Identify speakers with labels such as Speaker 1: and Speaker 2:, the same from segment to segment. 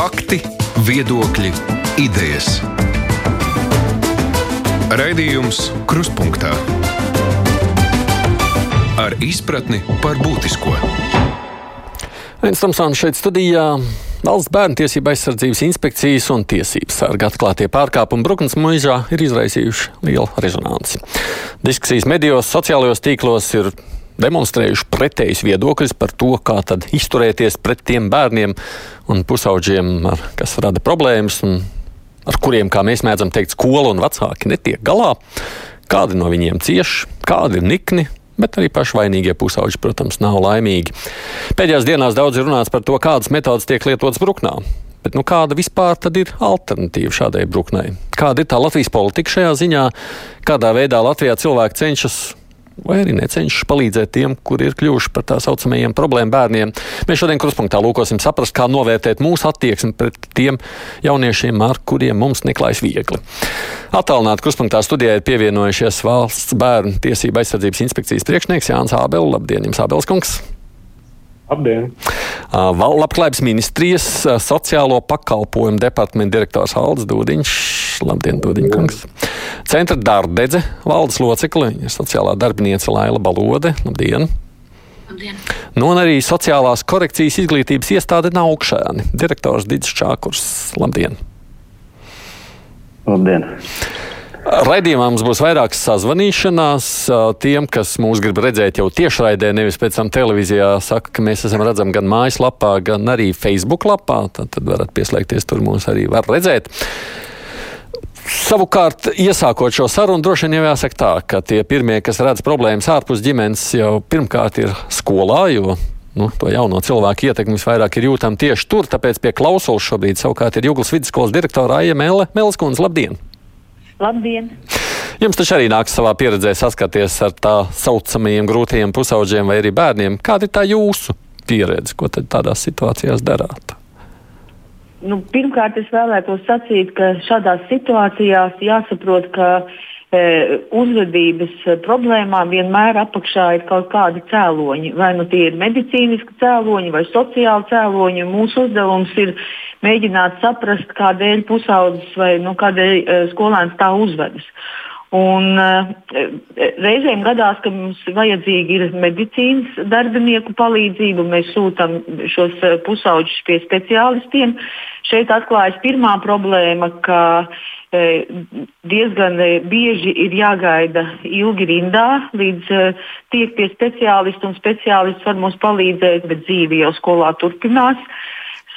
Speaker 1: Fakti, viedokļi, idejas. Raidījums Kruspunkta ar izpratni par būtisko.
Speaker 2: Viens Tamsāns šeit studijā. Valsts bērnu tiesība aizsardzības inspekcijas un tiesības sarga atklātie pārkāpumi Bruknes mūžā ir izraisījuši lielu rezonanci. Diskusijas medijos, sociālajos tīklos ir demonstrējuši pretējus viedokļus par to, kā tad izturēties pret tiem bērniem un pusauģiem, kas rada problēmas un ar kuriem, kā mēs mēdzam teikt, skola un vecāki netiek galā. Kādi no viņiem cieš, kādi ir nikni, bet arī paši vainīgie pusauģi, protams, nav laimīgi. Pēdējās dienās daudz ir runāts par to, kādas metodas tiek lietotas bruknā. Bet nu, kāda vispār ir alternatīva šādai bruknei? Kāda ir tā Latvijas politika šajā ziņā? Kādā veidā Latvijā cilvēki cenšas vai arī necenšas palīdzēt tiem, kuri ir kļuvuši par tā saucamajiem problēmu bērniem. Mēs šodien kruspunktā lūkosim saprast, kā novērtēt mūsu attieksmi pret tiem jauniešiem, ar kuriem mums neklājas viegli. Attālināti kruspunktā studijā ir pievienojušies valsts bērnu tiesība aizsardzības inspekcijas priekšnieks Jānis Ābels. Labdien, jums Ābels kungs!
Speaker 3: Labdien!
Speaker 2: Labklājības ministrijas sociālo pakalpojumu departamenta direktors Aldis Dūdiņš. Labdien, Dūdiņš kungs! Centra dārdedze valdes locekle, sociālā darbinieca Laila Balode. Labdien! Labdien. Nu, un arī sociālās korekcijas izglītības iestāde Naukšēni. Direktors Digis Čākurs. Labdien!
Speaker 3: Labdien!
Speaker 2: Raidījumā mums būs vairākas sazvanīšanās. Tiem, kas mūs grib redzēt jau tiešraidē, nevis pēc tam televīzijā, saka, ka mēs esam redzami gan mājaslapā, gan arī Facebook lapā. Tad, tad varat pieslēgties, tur mūs arī var redzēt. Savukārt, iesākot šo sarunu, droši vien jau jāsaka tā, ka tie pirmie, kas redz problēmas ārpus ģimenes, jau pirmkārt ir skolā, jo nu, to jauno cilvēku ietekmi visvairāk ir jūtama tieši tur. Tāpēc pie klausulas šobrīd savukārt ir Jūglas vidusskolas direktora Aija Mēle. Mēleskundze, labdien!
Speaker 4: Labdien!
Speaker 2: Jums taču arī nāks savā pieredzē saskaties ar tā saucamajiem grūtajiem pusauģiem vai arī bērniem. Kāda ir tā jūsu pieredze? Ko tad tādās situācijās darāt?
Speaker 4: Nu, pirmkārt, es vēlētos sacīt, ka šādās situācijās jāsaprot, ka e, uzvedības problēmām vienmēr apakšā ir kaut kādi cēloņi. Vai nu tie ir medicīniski cēloņi vai sociāli cēloņi. Mūsu uzdevums ir mēģināt saprast, kādēļ pusaudzis vai nu, kādēļ e, skolēns tā uzvedas. Un, uh, reizēm gadās, ka mums vajadzīga ir medicīnas darbinieku palīdzība. Mēs sūtām šos pusauģus pie speciālistiem. Šeit atklājas pirmā problēma, ka diezgan bieži ir jāgaida ilgi rindā, līdz tiek pie speciālista, un speciālists var mums palīdzēt, bet dzīve jau skolā turpinās.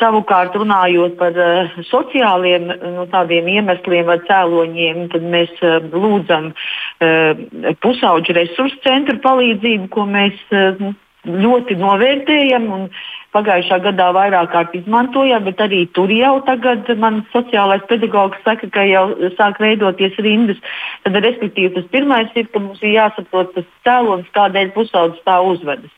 Speaker 4: Savukārt, runājot par uh, sociāliem nu, iemesliem vai cēloņiem, tad mēs uh, lūdzam uh, pusauģu resursu centru palīdzību, ko mēs uh, ļoti novērtējam. Pagājušā gadā vairāk kārt izmantojām, bet arī tur jau tagad man sociālais pedagogs saka, ka jau sāk veidoties rindas. Tad, respektīvi, tas pirmais ir, ka mums ir jāsaprot tas cēlonis, kādēļ pusaudzis tā uzvedas.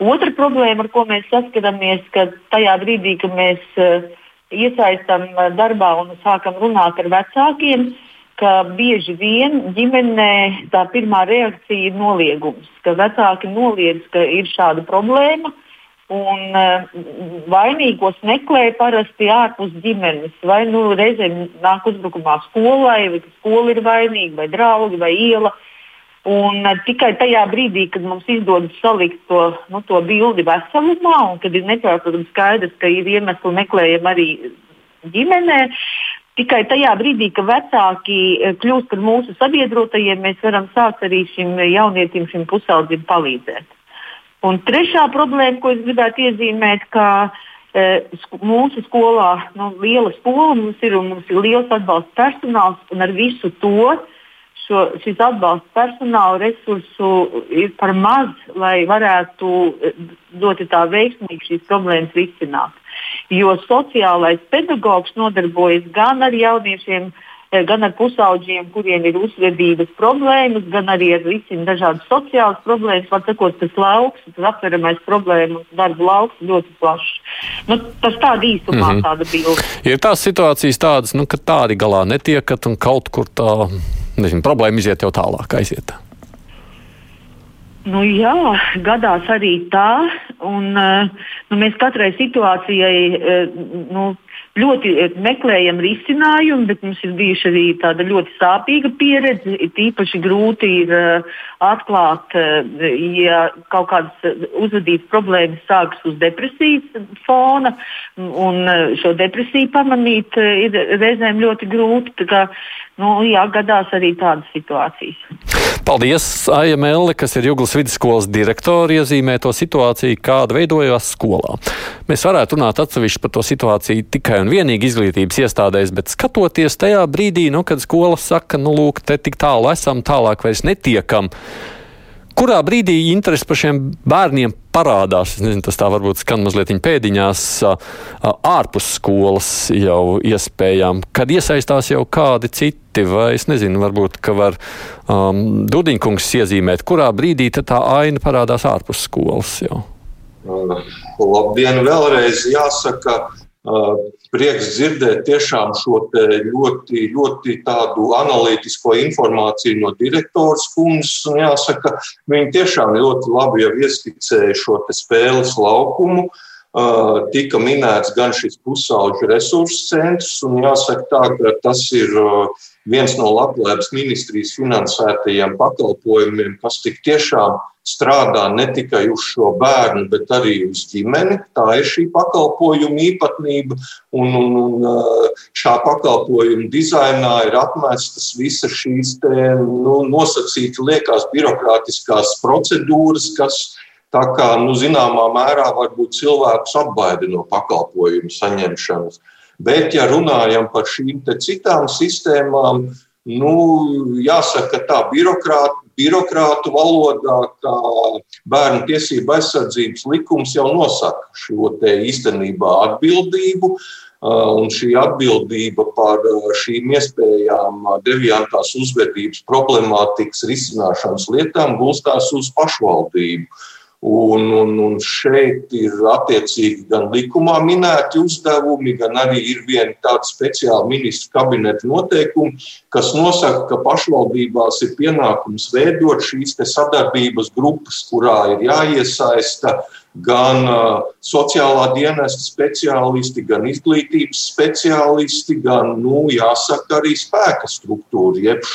Speaker 4: Otra problēma, ar ko mēs saskaramies, ka tajā brīdī, kad mēs uh, iesaistām uh, darbā un sākam runāt ar vecākiem, ka bieži vien ģimenē tā pirmā reakcija ir noliegums, ka vecāki noliedz, ka ir šāda problēma. Un uh, vainīgos meklē parasti ārpus ģimenes. Vai nu reizēm nāk uzbrukumā skolai, vai skola ir vainīga, vai draugi, vai iela. Uh, Un uh, tikai tajā brīdī, kad mums izdodas salikt to, nu, to bildi veselumā, un kad ir nepārprotams skaidrs, ka ir iemesli meklējami arī ģimenē, tikai tajā brīdī, kad vecāki uh, kļūst par mūsu sabiedrotajiem, mēs varam sākt arī šim jaunietim, šim pusaudzim palīdzēt. Un trešā problēma, ko es gribētu iezīmēt, ka e, mūsu skolā, nu, liela skola mums ir un mums ir liels atbalsta personāls, un ar visu to šo, šis atbalsta personāla resursu ir par maz, lai varētu ļoti tā veiksmīgi šīs problēmas risināt. Jo sociālais pedagogs nodarbojas gan ar jauniešiem, gan ar pusauģiem, kuriem ir uzvedības problēmas, gan arī ar risinu dažādas sociālas problēmas. Var sakot, tas lauks, tas aptveramais problēmu darba lauks ļoti plašs. Nu, tas tāda īsumā mm -hmm. tāda bilde.
Speaker 2: Ir tās situācijas tādas, nu, ka tādi galā netiekat un kaut kur tā nezinu, problēma iziet jau tālāk, aiziet.
Speaker 4: Nu, jā, gadās arī tā. Un, eh, nu, mēs katrai situācijai eh, nu, ļoti meklējam risinājumu, bet mums ir bijuši arī tāda ļoti sāpīga pieredze. Tīpaši grūti ir atklāt, ja kaut kādas uzvedības problēmas sākas uz depresijas fona, un šo depresiju pamanīt ir reizēm ļoti grūti. Kā, nu, jā, gadās arī tādas situācijas.
Speaker 2: Paldies, Aija Melle, kas ir Juglas vidusskolas direktora, iezīmē to situāciju, kāda veidojās skolā. Mēs varētu runāt atsevišķi par to situāciju tikai un vienīgi izglītības iestādēs, bet skatoties tajā brīdī, nu, kad skola saka, nu, lūk, te tik tālu esam, tālāk vairs netiekam. Kurā brīdī interesi par šiem bērniem parādās? Es nezinu, tas tā varbūt skan mazliet pēdiņās, ārpus skolas jau iespējām, kad iesaistās jau kādi citi, vai es nezinu, varbūt, ka var um, Dudiņkungs iezīmēt, kurā brīdī tā aina parādās ārpus skolas jau.
Speaker 5: Labdien, vēlreiz jāsaka, prieks dzirdēt tiešām šo ļoti, ļoti tādu analītisko informāciju no direktors kundzes. Jāsaka, viņi tiešām ļoti labi jau ieskicēja šo spēles laukumu. Uh, tika minēts gan šis pusauģu resursu centrs, un jāsaka tā, ka tas ir viens no Latvijas ministrijas finansētajiem pakalpojumiem, kas tik tiešām strādā ne tikai uz šo bērnu, bet arī uz ģimeni. Tā ir šī pakalpojuma īpatnība. Un, un, un šā pakalpojuma dizainā ir apmestas visas šīs te, nu, nosacītas, liekas, birokrātiskās procedūras, kas tā kā nu, zināmā mērā varbūt cilvēkus apbaida no pakalpojumu saņemšanas. Bet, ja runājam par šīm citām sistēmām, nu, jāsaka, tā birokrāta birokrātu valodā, kā bērnu tiesību aizsardzības likums jau nosaka šo īstenībā atbildību. Uh, un šī atbildība par uh, šīm iespējām uh, deviantās uzvedības problemātikas risināšanas lietām gulstās uz pašvaldību. Un, un, un šeit ir attiecīgi gan likumā minēti uzdevumi, gan arī ir viena tāda speciāla ministru kabineta noteikuma, kas nosaka, ka pašvaldībās ir pienākums veidot šīs sadarbības grupas, kurā ir jāiesaista gan uh, sociālā dienesta speciālisti, gan izglītības speciālisti, gan, nu, jāsaka, arī spēka struktūra, jeb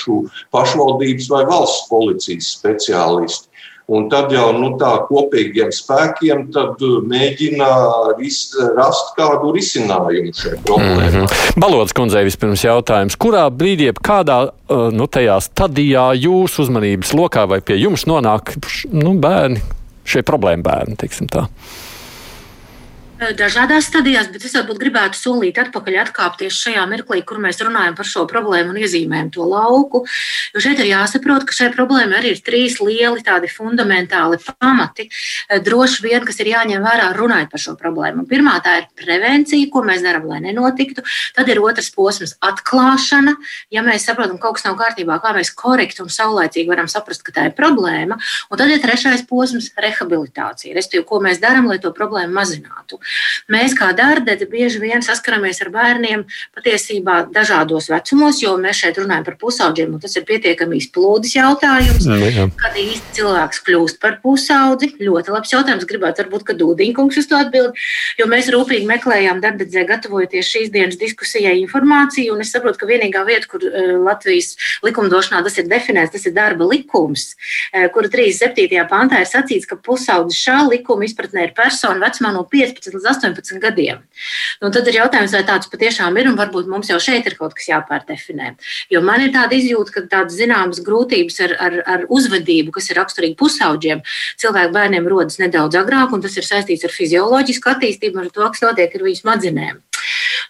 Speaker 5: pašvaldības vai valsts policijas speciālisti. Un tad jau nu, tā kopīgiem spēkiem uh, mēģina ris, rast kādu risinājumu šai problēmai. Mm -hmm.
Speaker 2: Balodas kundzei vispirms jautājums, kurā brīdī, kādā uh, nu, stadijā jūsu uzmanības lokā vai pie jums nonāk nu, bērni, šie problēma bērni, teiksim tā?
Speaker 6: Eh, dažādās stadijās, bet es varbūt gribētu solīt atpakaļ atkāpties šajā mirklī, kur mēs runājam par šo problēmu un iezīmējam to lauku. Jo šeit ir jāsaprot, ka šai problēmai arī ir trīs lieli tādi fundamentāli pamati, eh, droši vien, kas ir jāņem vērā runājot par šo problēmu. Pirmā tā ir prevencija, ko mēs darām, lai nenotiktu. Tad ir otrs posms - atklāšana. Ja mēs saprotam, ka kaut kas nav kārtībā, kā mēs korekti un saulēcīgi varam saprast, ka tā ir problēma. Un tad ir trešais posms - rehabilitācija, respektīvi, ko mēs darām, lai to problēmu mazinātu. Mēs kā dārdedi bieži vien saskaramies ar bērniem patiesībā dažādos vecumos, jo mēs šeit runājam par pusaudžiem, un tas ir pietiekami izplūdes jautājums. Nu, jā. Kad īsti cilvēks kļūst par pusaudzi, ļoti labs jautājums. Gribētu varbūt, ka Dūdiņkungs uz to atbild, jo mēs rūpīgi meklējām darbdedzē, gatavojoties šīs dienas diskusijai informāciju, un es saprotu, ka vienīgā vieta, kur uh, Latvijas likumdošanā tas ir definēts, tas ir darba likums, uh, kura 37. pantā ir sacīts, ka pusaudzis šā likuma izpratnē ir persona vecumā no 15 līdz 18 gadiem. Nu, tad ir jautājums, vai tāds patiešām ir, un varbūt mums jau šeit ir kaut kas jāpārdefinē. Jo man ir tāda izjūta, ka tādas zināmas grūtības ar, ar, ar uzvedību, kas ir raksturīgi pusauģiem, cilvēku bērniem rodas nedaudz agrāk, un tas ir saistīts ar fizioloģisku attīstību, ar to, kas notiek ar viņu smadzenēm.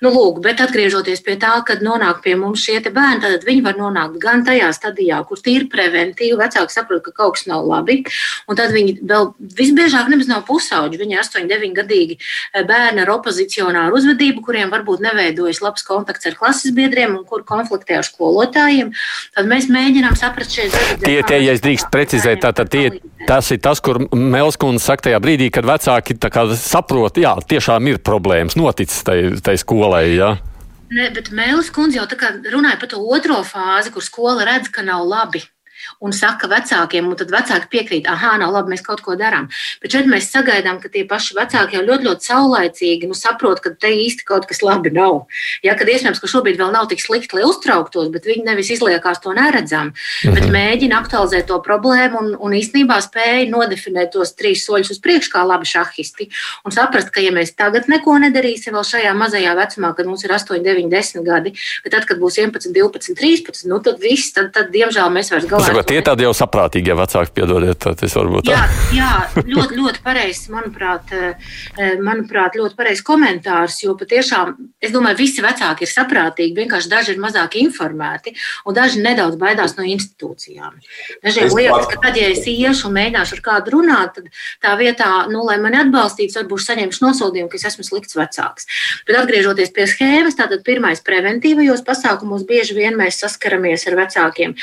Speaker 6: Nu, lūk, bet atgriežoties pie tā, kad nonāk pie mums šie bērni, tad viņi var nonākt gan tajā stadijā, kur tīri preventīvi, vecāki saprot, ka kaut kas nav labi, un tad viņi vēl visbiežāk nemaz nav pusauģi. Viņi ir 8, 9 gadīgi eh, bērni ar opozicionāru uzvedību, kuriem varbūt neveidojas labs kontakts ar klases biedriem un kur konfliktē ar skolotājiem. Tad mēs mēģinām saprast šeit zvaigznes.
Speaker 2: Tie, tie, ja es drīkst precizēt, tātad tie, tas ir tas, kur Melskundze saka tajā brīdī, kad vecāki saprot, jā, tiešām ir problēmas noticis tai skolai. Ja?
Speaker 6: Ne, bet Mēlis kundze jau runāja par to otro fāzi, kur skola redz, ka nav labi. Un saka vecākiem, un tad vecāki piekrīt, ah, nav labi, mēs kaut ko darām. Bet šeit mēs sagaidām, ka tie paši vecāki jau ļoti, ļoti saulaicīgi nu, saprot, ka te īsti kaut kas labi nav. Ja, kad iespējams, ka šobrīd vēl nav tik slikti, lai uztrauktos, bet viņi nevis izliekās to neredzam, mhm. bet mēģina aktualizēt to problēmu un, un īstenībā spēja nodefinēt tos trīs soļus uz priekšu, kā labi šahisti. Un saprast, ka ja mēs tagad neko nedarīsim vēl šajā mazajā vecumā, kad mums ir 8, 9, 10 gadi, bet tad, kad būs 11, 12, 13, nu tad viss, tad, tad diemžēl mēs vairs galā.
Speaker 2: Tie tādi jau saprātīgi, ja vecāki piedodiet, tas varbūt
Speaker 6: tā. Jā, jā ļoti, ļoti pareizs, manuprāt, eh, manuprāt, ļoti pareizs komentārs, jo patiešām, es domāju, visi vecāki ir saprātīgi, vienkārši daži ir mazāk informēti un daži nedaudz baidās no institūcijām. Dažiem liekas, ka tad, ja es iešu un mēģināšu ar kādu runāt, tad tā vietā, nu, lai mani atbalstītu, varbūt saņemšu nosodījumu, ka es esmu slikts vecāks. Bet atgriežoties pie schēmas, tātad pirmais preventīvajos pasākumos bieži vien mēs saskaramies ar vecākiem.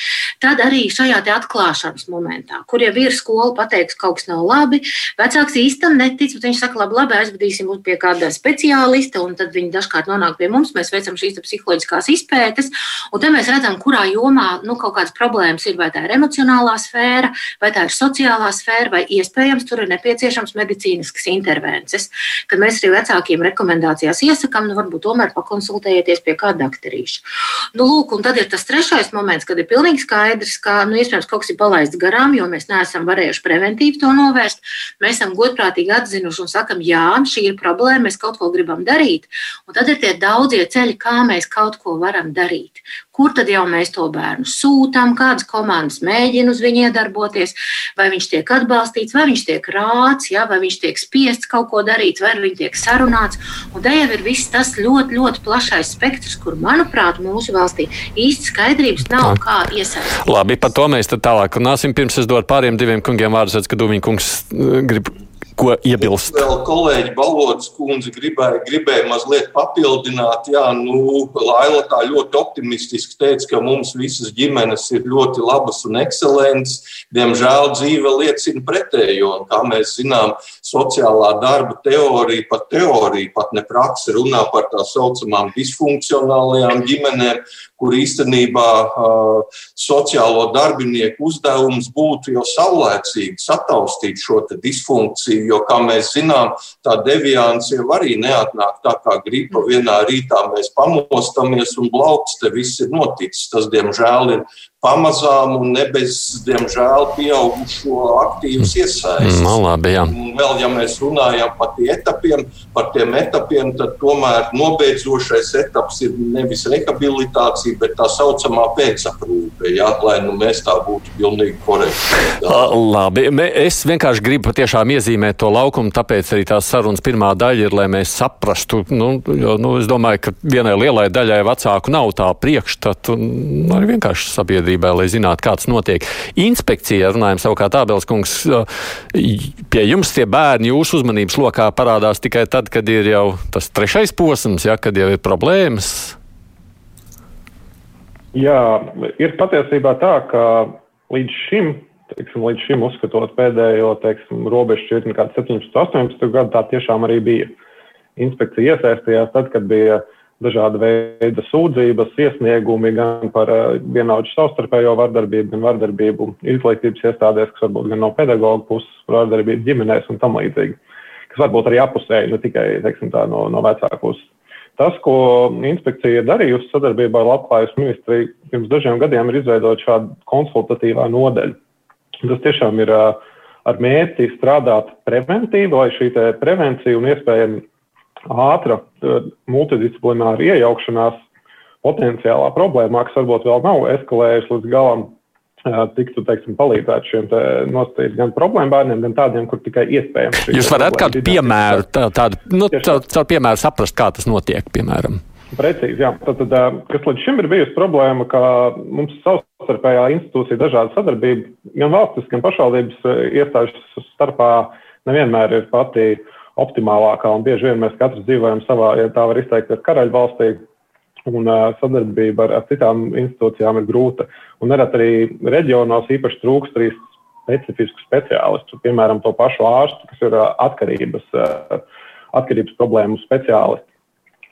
Speaker 6: Tad arī šajā atklāšanas momentā, kur jau ir skola pateiks, ka kaut kas nav labi, vecāks īstenībā netic, bet viņš saka, labi, labi aizvedīsim pie kāda speciālista, un tad viņi dažkārt nonāk pie mums. Mēs veicam šīs psiholoģiskās izpētes, un tad mēs redzam, kurā jomā nu, kaut kādas problēmas ir. Vai tā ir emocionālā sfēra, vai tā ir sociālā sfēra, vai iespējams tur ir nepieciešams medicīniskas intervences. Kad mēs arī vecākiem rekomendācijās iesakām, nu, varbūt tomēr pakonsultējieties pie kāda doktorīša. Nu, lūk, un tad ir tas trešais moments, kad ir pilnīgi skaidrs, ka nu, iespējams kaut kas ir palaists garām, jo mēs neesam varējuši preventīvi to novērst. Mēs esam godprātīgi atzinuši un sakam, jā, šī ir problēma, mēs kaut ko gribam darīt. Un tad ir tie daudzie ceļi, kā mēs kaut ko varam darīt. Kur tad jau mēs to bērnu sūtām, kādas komandas mēģina uz viņu iedarboties, vai viņš tiek atbalstīts, vai viņš tiek rāts, ja, vai viņš tiek spiests kaut ko darīt, vai viņš tiek sarunāts. Un te jau ir viss tas ļoti, ļoti plašais spektrs, kur, manuprāt, mūsu valstī īsti skaidrības nav, kā iesaistīt.
Speaker 2: Labi, par to mēs tālāk runāsim. Pirms es dodu pāriem diviem kungiem vārdus, kad Dūmiņa kungs eh, grib ko iebilst?
Speaker 5: Vēl kolēģi Balodas kundze gribēja, gribēja mazliet papildināt. Jā, nu, Laila tā ļoti optimistiski teica, ka mums visas ģimenes ir ļoti labas un ekscelentas. Diemžēl dzīve liecina pretējo. Un, kā mēs zinām, sociālā darba teorija, pat teorija, pat ne praksa runā par tā saucamām disfunkcionālajām ģimenēm, kur īstenībā uh, sociālo darbinieku uzdevums būtu jau saulēcīgi sataustīt šo disfunkciju, jo, kā mēs zinām, tā deviācija arī neatnāk tā kā gripa. Vienā rītā mēs pamostamies un blakus te viss ir noticis. Tas, diemžēl, ir pamazām un ne bez, diemžēl, pieaugušo aktīvas iesaists.
Speaker 2: No, nu, labi,
Speaker 5: un vēl, ja mēs runājam par, etapiem, par tiem etapiem, tad tomēr nobeidzošais etaps ir nevis rehabilitācija, bet tā saucamā pēcaprūpe, jā, lai nu, mēs tā būtu pilnīgi korekti.
Speaker 2: Labi, es vienkārši gribu patiešām iezīmēt to laukumu, tāpēc arī tās sarunas pirmā daļa ir, lai mēs saprastu, nu, jo, nu, es domāju, ka vienai lielai daļai vecāku nav tā priekšstata, un arī vienkārši sabiedrība sabiedrībai, lai zinātu, kāds notiek. Inspekcija, runājam savukārt Ābels kungs, pie jums tie bērni jūsu uzmanības lokā parādās tikai tad, kad ir jau tas trešais posms, ja, kad jau ir problēmas.
Speaker 3: Jā, ir patiesībā tā, ka līdz šim, teiksim, līdz šim uzskatot pēdējo teiksim, robežu šķirtni, kāda 17, 18 gadu, tā tiešām arī bija. Inspekcija iesaistījās tad, kad bija dažāda veida sūdzības, iesniegumi gan par eh, vienaudžu savstarpējo vardarbību, gan vardarbību izglītības iestādēs, kas varbūt gan no pedagoģa puses, vardarbību ģimenēs un tam līdzīgi, kas varbūt arī apusēji, ne tikai teiksim, tā, no, no vecāku puses. Tas, ko inspekcija ir darījusi sadarbībā ar Labklājības ministriju, pirms dažiem gadiem ir izveidot šādu konsultatīvā nodeļu. Tas tiešām ir eh, ar mērķi strādāt preventīvi, lai šī prevencija un iespējami ātra multidisciplināra iejaukšanās potenciālā problēmā, kas varbūt vēl nav eskalējusi līdz galam, tiktu teiksim, palīdzēt šiem te nosacīt gan problēmu bērniem, gan tādiem, kur tikai iespējams.
Speaker 2: Jūs varat kādu piemēru, tā, tādu, nu, caur piemēru saprast, kā tas notiek, piemēram.
Speaker 3: Precīzi, jā. Tad, tad, kas līdz šim ir bijusi problēma, ka mums savstarpējā institūcija dažāda sadarbība, gan valstis, gan pašvaldības iestāžu starpā nevienmēr ir pati uh, optimālākā, un bieži vien mēs katrs dzīvojam savā, ja tā var izteikties, karaļvalstī, un uh, sadarbība ar, ar citām institūcijām ir grūta. Un nerad arī reģionos īpaši trūkst arī specifisku speciālistu, piemēram, to pašu ārstu, kas ir uh, atkarības, uh, atkarības problēmu speciālisti.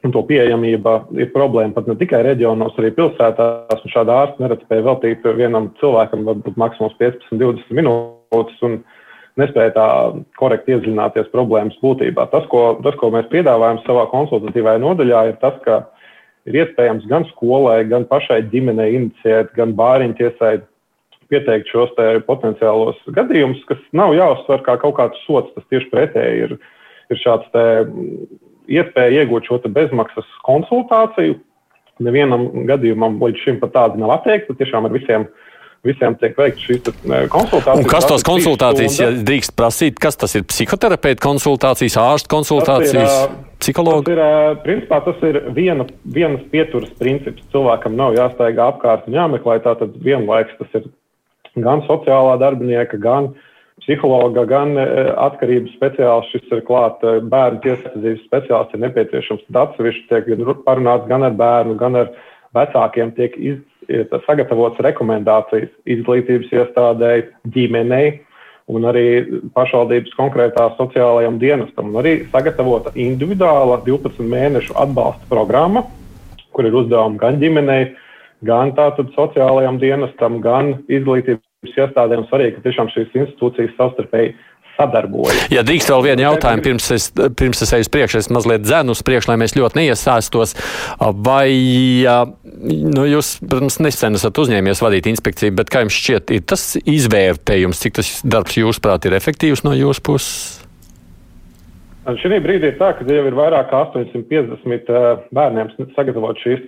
Speaker 3: un to pieejamība ir problēma pat ne tikai reģionos, arī pilsētās. Šāda ārsta nereti spēja veltīt vienam cilvēkam varbūt maksimums 15, 20 minūtes. Un, nespēja tā korekti iedziļināties problēmas būtībā. Tas ko, tas, ko mēs piedāvājam savā konsultatīvajā nodaļā, ir tas, ka ir iespējams gan skolai, gan pašai ģimenei inicijēt, gan bāriņu tiesai pieteikt šos potenciālos gadījumus, kas nav jāuztver kā kaut kāds sots. Tas tieši pretēji ir, ir šāds iespēja iegūt šo bezmaksas konsultāciju. Nevienam gadījumam līdz šim pat tāda nav atteikta. Tiešām ar visiem uh, visiem tiek veikts šīs konsultācijas.
Speaker 2: Un kas tos konsultācijas, ja drīkst prasīt, kas tas ir? Psihoterapeita konsultācijas, ārsta konsultācijas, psihologa?
Speaker 3: Tas ir, principā, tas ir viena, vienas pieturas princips. Cilvēkam nav jāstaigā apkārt un jāmeklē. Tātad vienlaiks tas ir gan sociālā darbinieka, gan psihologa, gan atkarības speciālists. Šis ir klāt bērnu tiesasadzības speciālists. Ir nepieciešams atsevišķi tiek parunāts gan ar bērnu, gan ar vecākiem tiek iz, sagatavotas rekomendācijas izglītības iestādēji, ģimenei un arī pašvaldības konkrētā sociālajam dienestam. Un arī sagatavota individuāla 12 mēnešu atbalsta programma, kur ir uzdevumi gan ģimenei, gan tātad sociālajam dienestam, gan izglītības iestādēm. Svarīgi, ka tiešām šīs institūcijas savstarpēji sadarbojas.
Speaker 2: Ja drīkst vēl vienu jautājumu, pirms es, pirms es eju uz priekšu, es mazliet dzēnu uz priekšu, lai mēs ļoti neiesāstos. Vai nu, jūs, protams, nesen esat uzņēmies vadīt inspekciju, bet kā jums šķiet, ir tas izvērtējums, cik tas darbs jūsuprāt ir efektīvs no jūsu puses?
Speaker 3: Šī brīdī ir tā, ka jau ir vairāk kā 850 bērniem sagatavot šīs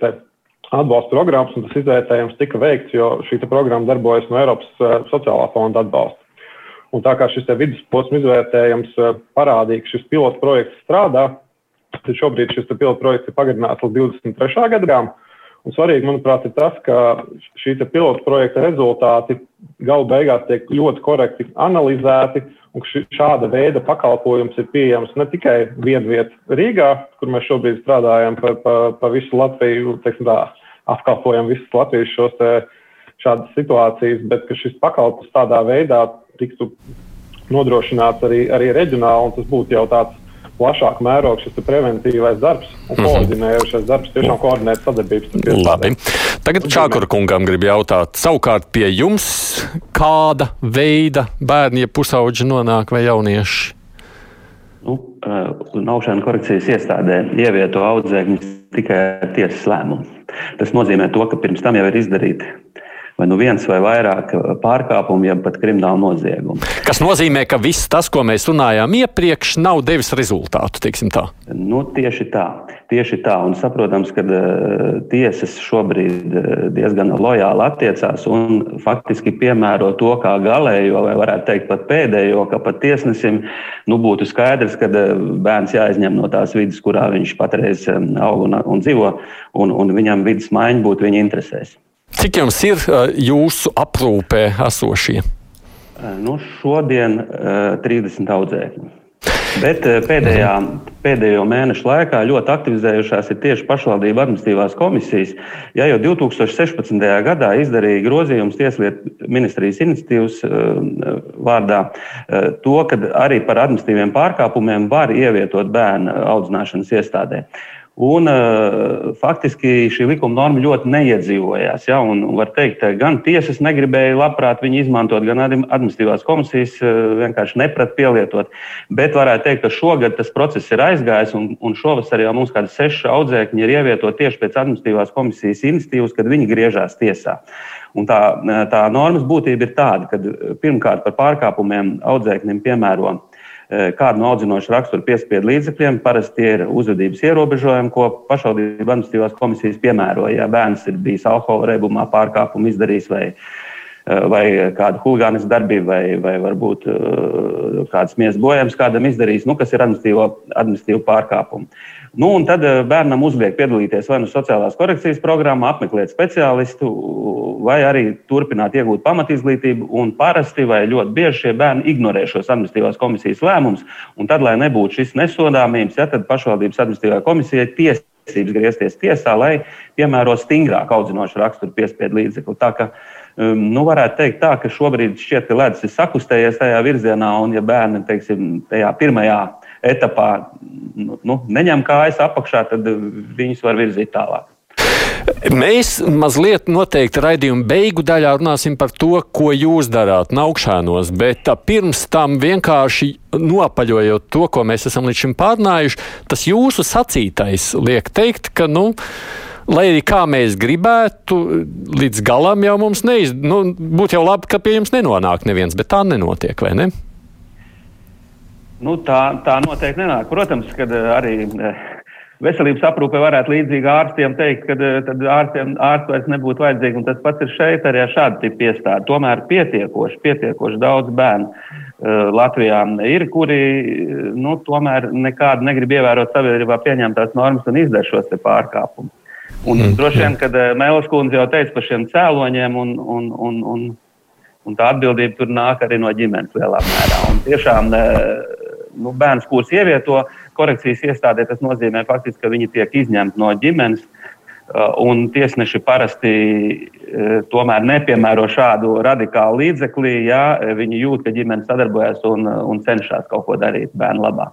Speaker 3: atbalsta programmas, un tas izvērtējums tika veikts, jo šī programma darbojas no Eiropas sociālā fonda atbalsta. Un tā kā šis vidusposma izvērtējums eh, parādīja, ka šis pilots projekts strādā, tad šobrīd šis pilots projekts ir pagarināts līdz 23. gadam. Un svarīgi, manuprāt, ir tas, ka šī pilota projekta rezultāti galu beigās tiek ļoti korekti analizēti, un šāda veida pakalpojums ir pieejams ne tikai vienvietā Rīgā, kur mēs šobrīd strādājam pa, pa, pa visu Latviju, teiksim tā, apkalpojam visas Latvijas šos te, šādas situācijas, bet šis pakalpojums tādā veidā tiktu nodrošināts arī, arī reģionāli, un tas būtu jau tāds plašāk mērogs šis preventīvais darbs un mhm. koordinējošais darbs, tiešām koordinēt sadarbības.
Speaker 2: Labi. Tagad Čākura kungam grib jautāt, savukārt pie jums kāda veida bērni, ja pusauģi nonāk vai jaunieši?
Speaker 7: Nu, Naušana korekcijas iestādē ievieto audzēkņus tikai ar tiesas lēmumu. Tas nozīmē to, ka pirms tam jau ir izdarīti vai nu viens vai vairāk pārkāpumu, jeb pat kriminālu noziegumu.
Speaker 2: Kas nozīmē, ka viss tas, ko mēs runājām iepriekš, nav devis rezultātu.
Speaker 7: Nu, tieši tā. Tieši tā, un saprotams, ka uh, tiesas šobrīd uh, diezgan lojāli attiecās un faktiski piemēro to kā galējo, vai varētu teikt pat pēdējo, ka pat tiesnesim nu, būtu skaidrs, ka uh, bērns jāizņem no tās vidas, kurā viņš patreiz aug un, un dzīvo, un, un viņam vidas maiņa būtu viņa interesēs.
Speaker 2: Cik jums ir jūsu aprūpē esošie?
Speaker 7: Nu, šodien uh, 30 audzēkņi. Bet pēdējā, pēdējo mēnešu laikā ļoti aktivizējušās ir tieši pašvaldību administratīvās komisijas. Ja jau 2016. gadā izdarīja grozījums Tieslietu ministrijas iniciatīvas vārdā, to, ka arī par administratīviem pārkāpumiem var ievietot bērnu audzināšanas iestādē. Un, uh, faktiski šī likuma norma ļoti neiedzīvojās. Ja, var teikt, gan tiesas negribēja labprāt viņu izmantot, gan arī administratīvās komisijas uh, vienkārši neprat pielietot. Bet varētu teikt, ka šogad tas process ir aizgājis, un, un šovasar jau mums kādi seši audzēkņi ir ievietoti tieši pēc administratīvās komisijas iniciatīvas, kad viņi griežās tiesā. Un tā, tā normas būtība ir tāda, ka pirmkārt par pārkāpumiem audzēkņiem piemēro Eh, kādu no audzinošu raksturu piespiedu līdzekļiem. Parasti ir uzvedības ierobežojumi, ko pašvaldību administratīvās komisijas piemēroja. Ja bērns ir bijis alkohola reibumā, pārkāpumu izdarījis vai, eh, vai kādu huligānisku darbību, vai, vai varbūt eh, kādas miesas bojājums kādam izdarījis, nu, kas ir administratīvu pārkāpumu. Nu, tad bērnam uzliek piedalīties vai nu sociālās korekcijas programmā, apmeklēt speciālistu, vai arī turpināt iegūt pamatizglītību. Parasti vai ļoti bieži šie bērni ignorē šos administratīvās komisijas lēmumus. Tad, lai nebūtu šis nesodāmības, ja, tad pašvaldības administratīvā komisija tiesības griezties tiesā, lai piemēro stingrāk audzinošu raksturu piespiedu līdzekli. Tā ka, um, nu, varētu teikt, tā, ka šobrīd šķiet, ka ledus ir sakustējies tajā virzienā, un ja bērni teiksim, tajā pirmajā etapā nu, nu, neņem kājas apakšā, tad viņus var virzīt tālāk.
Speaker 2: Mēs mazliet noteikti raidījuma beigu daļā runāsim par to, ko jūs darāt naukšanos, bet pirms tam vienkārši nopaļojot to, ko mēs esam līdz šim pārnājuši, tas jūsu sacītais liek teikt, ka, nu, lai arī kā mēs gribētu, līdz galam jau mums neiz... Nu, būtu jau labi, ka pie jums nenonāk neviens, bet tā nenotiek, vai ne?
Speaker 7: Nu, tā, tā noteikti nenāk. Protams, ka arī veselības aprūpe varētu līdzīgi ārstiem teikt, ka eh, tad ārstiem ārsts vairs nebūtu vajadzīgi. Un tas pats ir šeit arī ar šādu tipu iestādi. Tomēr pietiekoši, pietiekoši daudz bērnu uh, Latvijā ir, kuri nu, tomēr nekādu negrib ievērot sabiedrībā pieņemtās normas un izdara šos pārkāpumus. Un mm. droši vien, kad Mēlis kundze jau teica par šiem cēloņiem, un, un, un, un, un tā atbildība tur nāk arī no ģimenes lielā mērā. Un tiešām nu, bērns, kurus ievieto korekcijas iestādē, tas nozīmē faktiski, ka viņi tiek izņemti no ģimenes. Uh, un tiesneši parasti uh, tomēr nepiemēro šādu radikālu līdzekli, ja viņi jūt, ka ģimene sadarbojas un, un cenšas kaut ko darīt bērnu labā.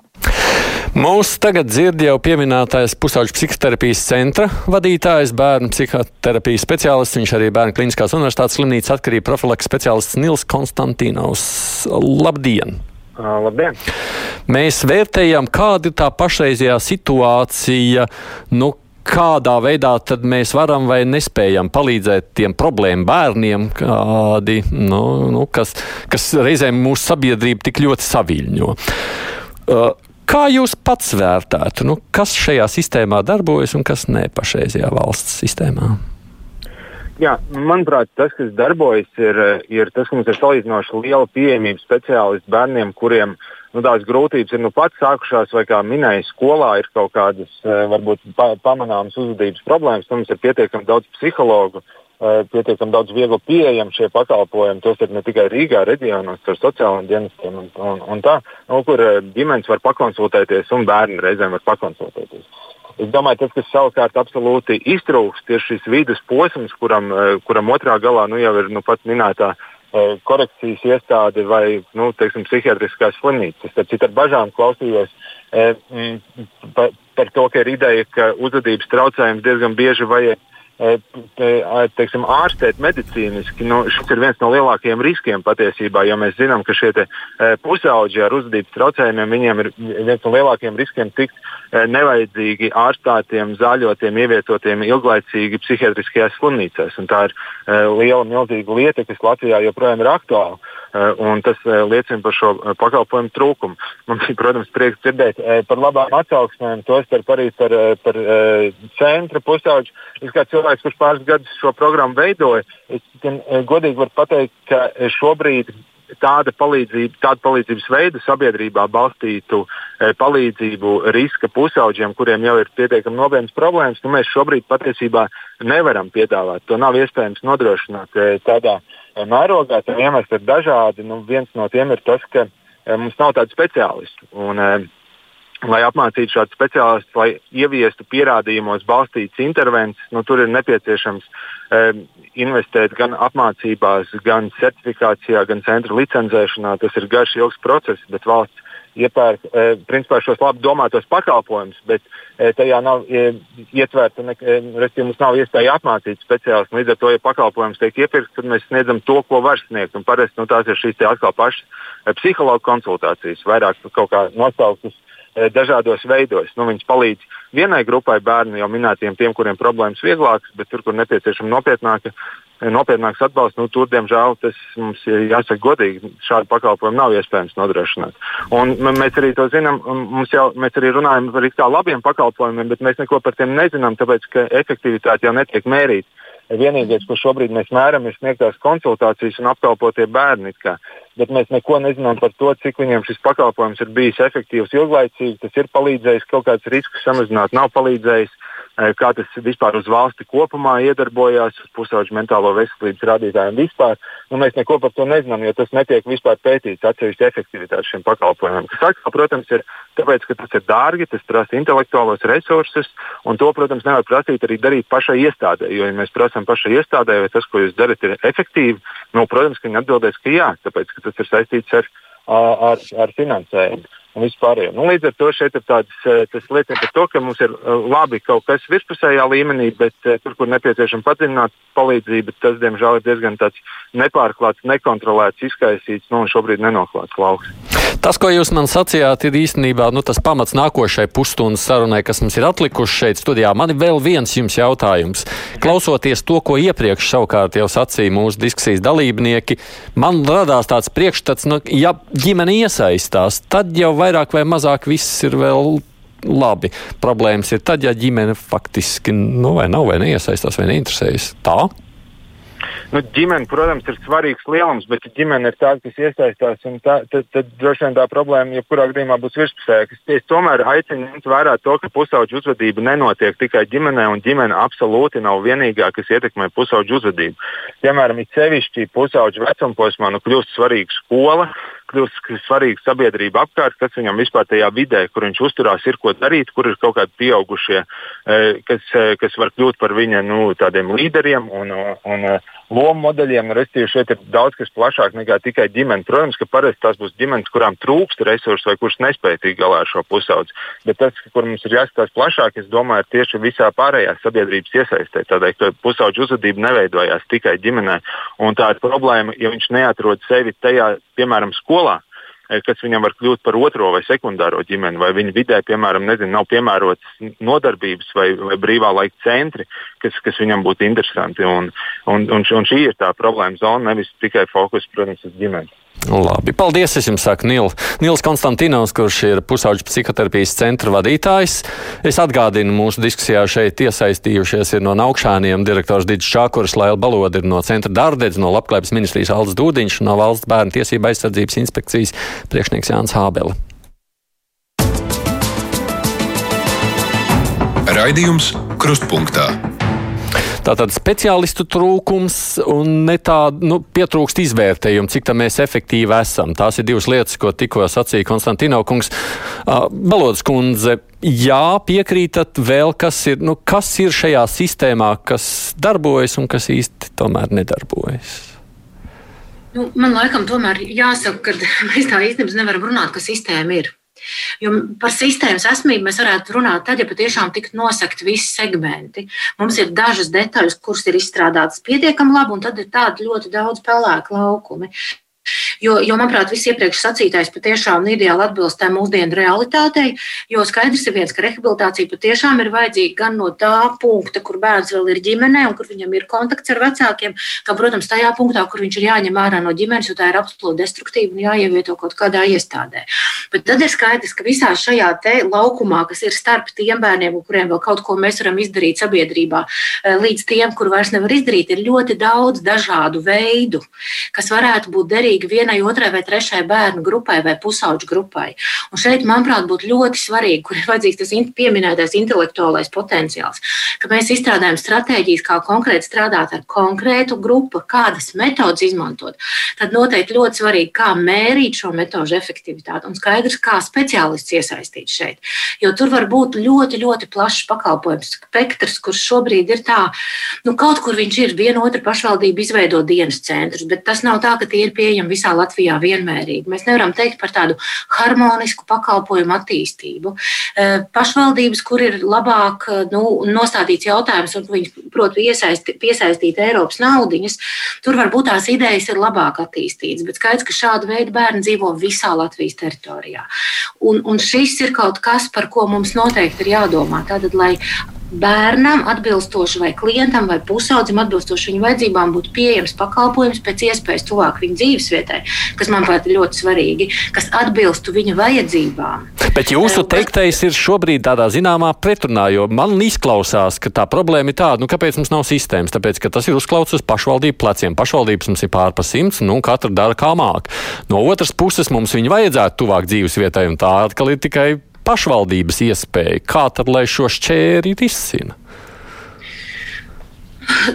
Speaker 2: Mūsu tagad dzird jau pieminētais pusauģu psihoterapijas centra vadītājs, bērnu psihoterapijas speciālists, viņš arī Bērnu kliniskās universitātes slimnīcas atkarību profilaks speciālists Nils Konstantīnovs. Labdien!
Speaker 8: Labdien!
Speaker 2: Mēs vērtējam, kāda ir tā pašreizējā situācija. Nu, kādā veidā mēs varam vai nespējam palīdzēt tiem problēmu bērniem, kādi, nu, nu, kas, kas reizēm mūsu sabiedrību tik ļoti saviļņo. Kā jūs pats vērtētu, nu, kas šajā sistēmā darbojas un kas ne pašreizajā valsts sistēmā?
Speaker 8: Jā, manuprāt, tas, kas darbojas, ir, ir tas, ka mums ir salīdzinoši liela pieejamība speciālistu bērniem, kuriem nu, tās grūtības ir nu pat sākušās, vai kā minēja, skolā ir kaut kādas eh, varbūt pa, pamanāmas uzvedības problēmas. Mums ir pietiekami daudz psihologu, eh, pietiekami daudz viegli pieejami šie pakalpojumi. Tos ir ne tikai Rīgā, reģionos, ar sociālajiem dienestiem un, un, un tā, nu, kur eh, ģimenes var pakonsultēties un bērni reizēm var pakonsultēties. Es domāju, tas, kas savukārt absolūti iztrūkst, ir šis vidus posms, kuram, kuram otrā galā nu, jau ir nu, pat minētā eh, korekcijas iestāde vai nu, teiksim, psihiatriskās slimnīcas. Tad ar bažām klausījos eh, par, par to, ka ir ideja, ka uzvedības traucējums diezgan bieži vajag teiksim, ārstēt medicīniski, nu, šis ir viens no lielākajiem riskiem patiesībā, jo mēs zinām, ka šie te, pusauģi ar uzvedības traucējumiem, viņiem ir viens no lielākajiem riskiem tikt nevajadzīgi ārstātiem, zāļotiem, ievietotiem ilglaicīgi psihiatriskajās slimnīcās. Un tā ir liela, milzīga lieta, kas Latvijā joprojām ir aktuāla. Un tas liecina par šo pakalpojumu trūkumu. Man bija, protams, prieks dzirdēt par labām atsauksmēm, tostarp arī par, par centra pusauģu. Es kā cilvēks, kurš pāris gadus šo programmu veidoja, es gan godīgi varu pateikt, ka šobrīd tāda palīdzība, tāda palīdzības veida sabiedrībā balstītu e, palīdzību riska pusauģiem, kuriem jau ir pietiekami nopietnas problēmas, nu, mēs šobrīd patiesībā nevaram piedāvāt. To nav iespējams nodrošināt e, tādā mērogā. Tam iemesli ir dažādi. Nu, viens no tiem ir tas, ka e, mums nav tādu speciālistu. Un, e, lai apmācītu šādus speciālistus, lai ieviestu pierādījumos balstītas intervences, nu, tur ir nepieciešams e, investēt gan apmācībās, gan certifikācijā, gan centra licencēšanā. Tas ir garš, ilgs process, bet valsts iepērk e, principā šos labi domātos pakalpojumus, bet e, tajā nav e, ietverta, respektīvi, mums nav iespēja apmācīt speciālistus. Līdz ar to, ja pakalpojums tiek iepirkts, tad mēs sniedzam to, ko var sniegt. Un parasti nu, tās ir šīs atkal pašas psihologa konsultācijas, vairāk kaut kā nosauktas dažādos veidos. Nu, viņas palīdz vienai grupai bērnu, jau minētiem, tiem, kuriem problēmas vieglākas, bet tur, kur nepieciešama nopietnāka nopietnāks atbalsts, nu, tur, diemžēl, tas mums ir jāsaka godīgi, šādu pakalpojumu nav iespējams nodrošināt. Un mēs arī to zinām, jau, mēs arī runājam par tā labiem pakalpojumiem, bet mēs neko par tiem nezinām, tāpēc ka efektivitāte jau netiek mērīta. Vienīgais, ko šobrīd mēs mēram, ir sniegtās konsultācijas un apkalpotie bērni. Bet mēs neko nezinām par to, cik viņiem šis pakalpojums ir bijis efektīvs, ilglaicīgi. Tas ir palīdzējis kaut kādus riskus samazināt, nav palīdzējis. Eh, kā tas vispār uz valsti kopumā iedarbojās, uz pusauģu mentālo veselības rādītājiem vispār. Nu, mēs neko par to nezinām, jo tas netiek vispār pētīts atsevišķi efektivitāti šiem pakalpojumiem. Kas atkal, protams, ir tāpēc, ka tas ir dārgi, tas prasa intelektuālos resursus, un to, protams, nevar prasīt arī darīt pašai iestādē. Jo, ja mēs prasām pašai iestādē, vai tas, ko jūs darat, ir efektīvi, nu, protams, ka viņi atbildēs, ka jā, tāpēc, ka tas ir saistīts ar, ar, ar finansējumu. Un vispārējo. Nu, līdz ar to šeit ir tāds, eh, tas liecina par to, ka mums ir eh, labi kaut kas virspusējā līmenī, bet eh, tur, kur nepieciešama padziļināta palīdzība, tas, diemžēl, ir diezgan nepārklāts, nekontrolēts, izkaisīts nu, un šobrīd nenoklāts lauks.
Speaker 2: Tas, ko jūs man sacījāt, ir īstenībā nu, tas pamats nākošai pusstundas sarunai, kas mums ir atlikuši šeit studijā. Man ir vēl viens jums jautājums. Klausoties to, ko iepriekš savukārt jau sacīja mūsu diskusijas dalībnieki, man radās tāds priekšstats, nu, ja ģimene iesaistās, tad jau vairāk vai mazāk viss ir vēl labi. Problēmas ir tad, ja ģimene faktiski nu, vai nav vai neiesaistās vai neinteresējas. Tā?
Speaker 8: Nu, ģimene, protams, ir svarīgs lielums, bet ja ģimene ir tā, kas iesaistās, tā, tad, tad droši vien tā problēma jebkurā gadījumā būs virspusēja. Es tomēr aicinu ņemt vērā to, ka pusauģu uzvedība nenotiek tikai ģimenē, un ģimene absolūti nav vienīgā, kas ietekmē pusauģu uzvedību. Piemēram, it sevišķi pusauģu vecumposmā nu, kļūst svarīga skola, kļūst svarīga sabiedrība apkārt, kas viņam vispār tajā vidē, kur viņš uzturās, ir ko darīt, kur ir kaut kādi pieaugušie, eh, kas, eh, kas var kļūt par viņa nu, tādiem līderiem un, un lomu modeļiem. Restīvi šeit ir daudz kas plašāk nekā tikai ģimene. Protams, ka parasti tās būs ģimenes, kurām trūkst resursu vai kuras nespēj tikt galā ar šo pusaudzi. Bet tas, kur mums ir jāskatās plašāk, es domāju, ir tieši visā pārējā sabiedrības iesaistē. Tādēļ, ka pusaudžu uzvedība neveidojās tikai ģimenē. Un tā ir problēma, ja viņš neatrod sevi tajā, piemēram, skolā Eh, kas viņam var kļūt par otro vai sekundāro ģimeni, vai viņa vidē, piemēram, nezinu, nav piemērotas nodarbības vai, vai brīvā laika centri, kas, kas viņam būtu interesanti. Un, un, un, un šī ir tā problēma zona, nevis tikai fokus, protams, uz ģimeni.
Speaker 2: Labi, paldies. Es jums saku, Nils, Nils Konstantinovs, kurš ir pusauģu psihoterapijas centra vadītājs. Es atgādinu, mūsu diskusijā šeit iesaistījušies ir no augšāniem direktors Digis Čākurs, Laila Balodi ir no centra Dārdedz, no Labklājības ministrijas Aldis Dūdiņš no valsts bērnu tiesība aizsardzības inspekcijas priekšnieks Jānis Hābele.
Speaker 1: Raidījums Krustpunktā.
Speaker 2: Tātad speciālistu trūkums un ne tā nu, pietrūkst izvērtējumu, cik tā mēs efektīvi esam. Tās ir divas lietas, ko tikko sacīja Konstantino kungs. Balodas kundze, jā, piekrītat vēl, kas ir, nu, kas ir šajā sistēmā, kas darbojas un kas īsti tomēr nedarbojas.
Speaker 6: Nu, man laikam tomēr jāsaka, ka mēs tā īstenībā nevaram runāt, ka sistēma ir. Jo par sistēmas esmību mēs varētu runāt tad, ja patiešām tiktu nosakti visi segmenti. Mums ir dažas detaļas, kuras ir izstrādātas pietiekami labi, un tad ir tādi ļoti daudz pelēku laukumi. Jo, jo manuprāt, viss iepriekš sacītais patiešām ideāli atbilst tā mūsdienu realitātei. Jo skaidrs ir viens, ka rehabilitācija patiešām ir vajadzīga gan no tā punkta, kur bērns vēl ir ģimenē un kur viņam ir kontakts ar vecākiem, gan, protams, tajā punktā, kur viņš ir jāņem ārā no ģimenes, jo tā ir absolūti destruktīva un jāievieto kaut kādā iestādē. Bet tad ir skaidrs, ka visā šajā laukumā, kas ir starp tiem bērniem, kuriem vēl kaut ko mēs varam izdarīt sabiedrībā, eh, līdz tiem, kur vairs nevar izdarīt, ir ļoti daudz dažādu veidu, kas varētu būt derīgi vienai otrai vai trešai bērnu grupai vai pusauģu grupai. Un šeit, manuprāt, būtu ļoti svarīgi, kur ir vajadzīgs tas pieminētais intelektuālais potenciāls, ka mēs izstrādājam stratēģijas, kā konkrēti strādāt ar konkrētu grupu, kādas metodas izmantot. Tad noteikti ļoti svarīgi, kā mērīt šo metožu efektivitāti un skaidrs, kā speciālists iesaistīt šeit. Jo tur var būt ļoti, ļoti plašs pakalpojums spektrs, kurš šobrīd ir tā, nu, kaut kur viņš ir, viena otra pašvaldība izveido dienas centrus, bet tas nav tā, ka tie ir pieejami visā Latvijā vienmērīgi. Mēs nevaram teikt par tādu harmonisku pakalpojumu attīstību. Eh, pašvaldības, kur ir labāk eh, nu, nostādīts jautājums, un viņi prot iesaisti, piesaistīt Eiropas naudiņas, tur varbūt tās idejas ir labāk attīstītas. Bet skaidrs, ka šāda veida bērni dzīvo visā Latvijas teritorijā. Un, un šis ir kaut kas, par ko mums noteikti ir jādomā. Tātad, lai bērnam atbilstoši vai klientam vai pusaudzim atbilstoši viņa vajadzībām būtu pieejams pakalpojums pēc iespējas tuvāk viņa dzīvesvietai, kas manuprāt ir ļoti svarīgi, kas atbilstu viņa vajadzībām.
Speaker 2: Bet jūsu teiktais ir šobrīd tādā zināmā pretrunā, jo man izklausās, ka tā problēma ir tāda, nu kāpēc mums nav sistēmas, tāpēc, ka tas ir uzklauts uz pašvaldību pleciem. Pašvaldības mums ir pār pa simts, nu katra dara kā māk. No otras puses mums viņu vajadzētu tuvāk dzīvesvietai, un tā atkal ir tikai pašvaldības iespēja. Kā tad lai šo šķēri risina?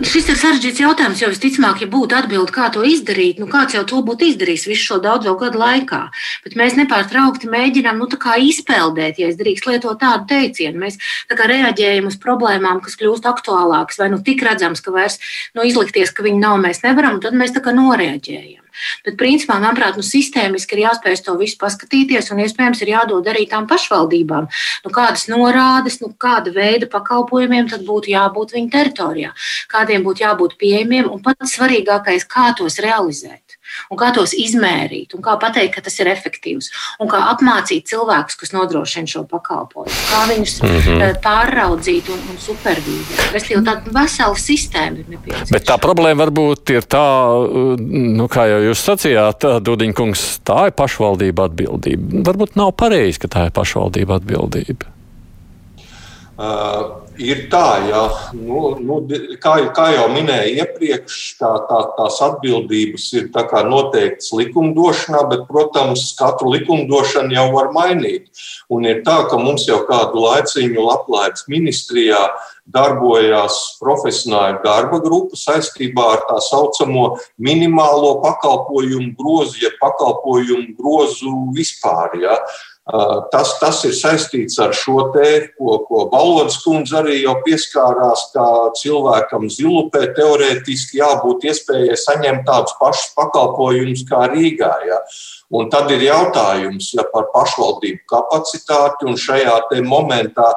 Speaker 6: Šis ir sarežģīts jautājums, jo visticamāk, ja būtu atbilde, kā to izdarīt, nu kāds jau to būtu izdarījis visu šo daudzo gadu laikā. Bet mēs nepārtraukti mēģinām nu, izpeldēt, ja es drīkst lietot tādu teicienu. Mēs tā reaģējam uz problēmām, kas kļūst aktuālākas, vai nu tik redzams, ka vairs nu, izlikties, ka viņi nav, mēs nevaram, tad mēs tā kā noreaģējam. Bet, principā, manuprāt, nu, sistēmiski ir jāspēj to visu paskatīties, un iespējams ir jādod arī tām pašvaldībām. Nu, kādas norādes, nu, kāda veida pakalpojumiem tad būtu jābūt viņu teritorijā, kādiem būtu jābūt pieejamiem, un pats svarīgākais, kā tos realizēt un kā tos izmērīt, un kā pateikt, ka tas ir efektīvs, un kā apmācīt cilvēkus, kas nodrošina šo pakalpojumu, kā viņus mm -hmm. pāraudzīt un, un supervīzēt. Respektīvi, tāda vesela sistēma ir nepieciešama.
Speaker 2: Bet tā problēma varbūt ir tā, nu, kā jau jūs sacījāt, Dudiņkungs, tā ir pašvaldība atbildība. Varbūt nav pareizi, ka tā ir pašvaldība atbildība.
Speaker 5: Uh, ir tā, ja nu, nu, kā, kā jau minēju iepriekš, tā, tā, tās atbildības ir tā noteiktas likumdošanā, bet, protams, katru likumdošanu jau var mainīt. Un ir tā, ka mums jau kādu laiciņu Latvijas ministrijā darbojās profesionāla darba grupa saistībā ar tā saucamo minimālo pakalpojumu grozu, ja pakalpojumu grozu vispār. Ja. Tas, tas ir saistīts ar šo te, ko, ko Balodas kundze arī jau pieskārās, ka cilvēkam zilupē teorētiski jābūt iespējai saņemt tādus pašus pakalpojumus kā Rīgā. Ja. Un tad ir jautājums ja, par pašvaldību kapacitāti šajā momentā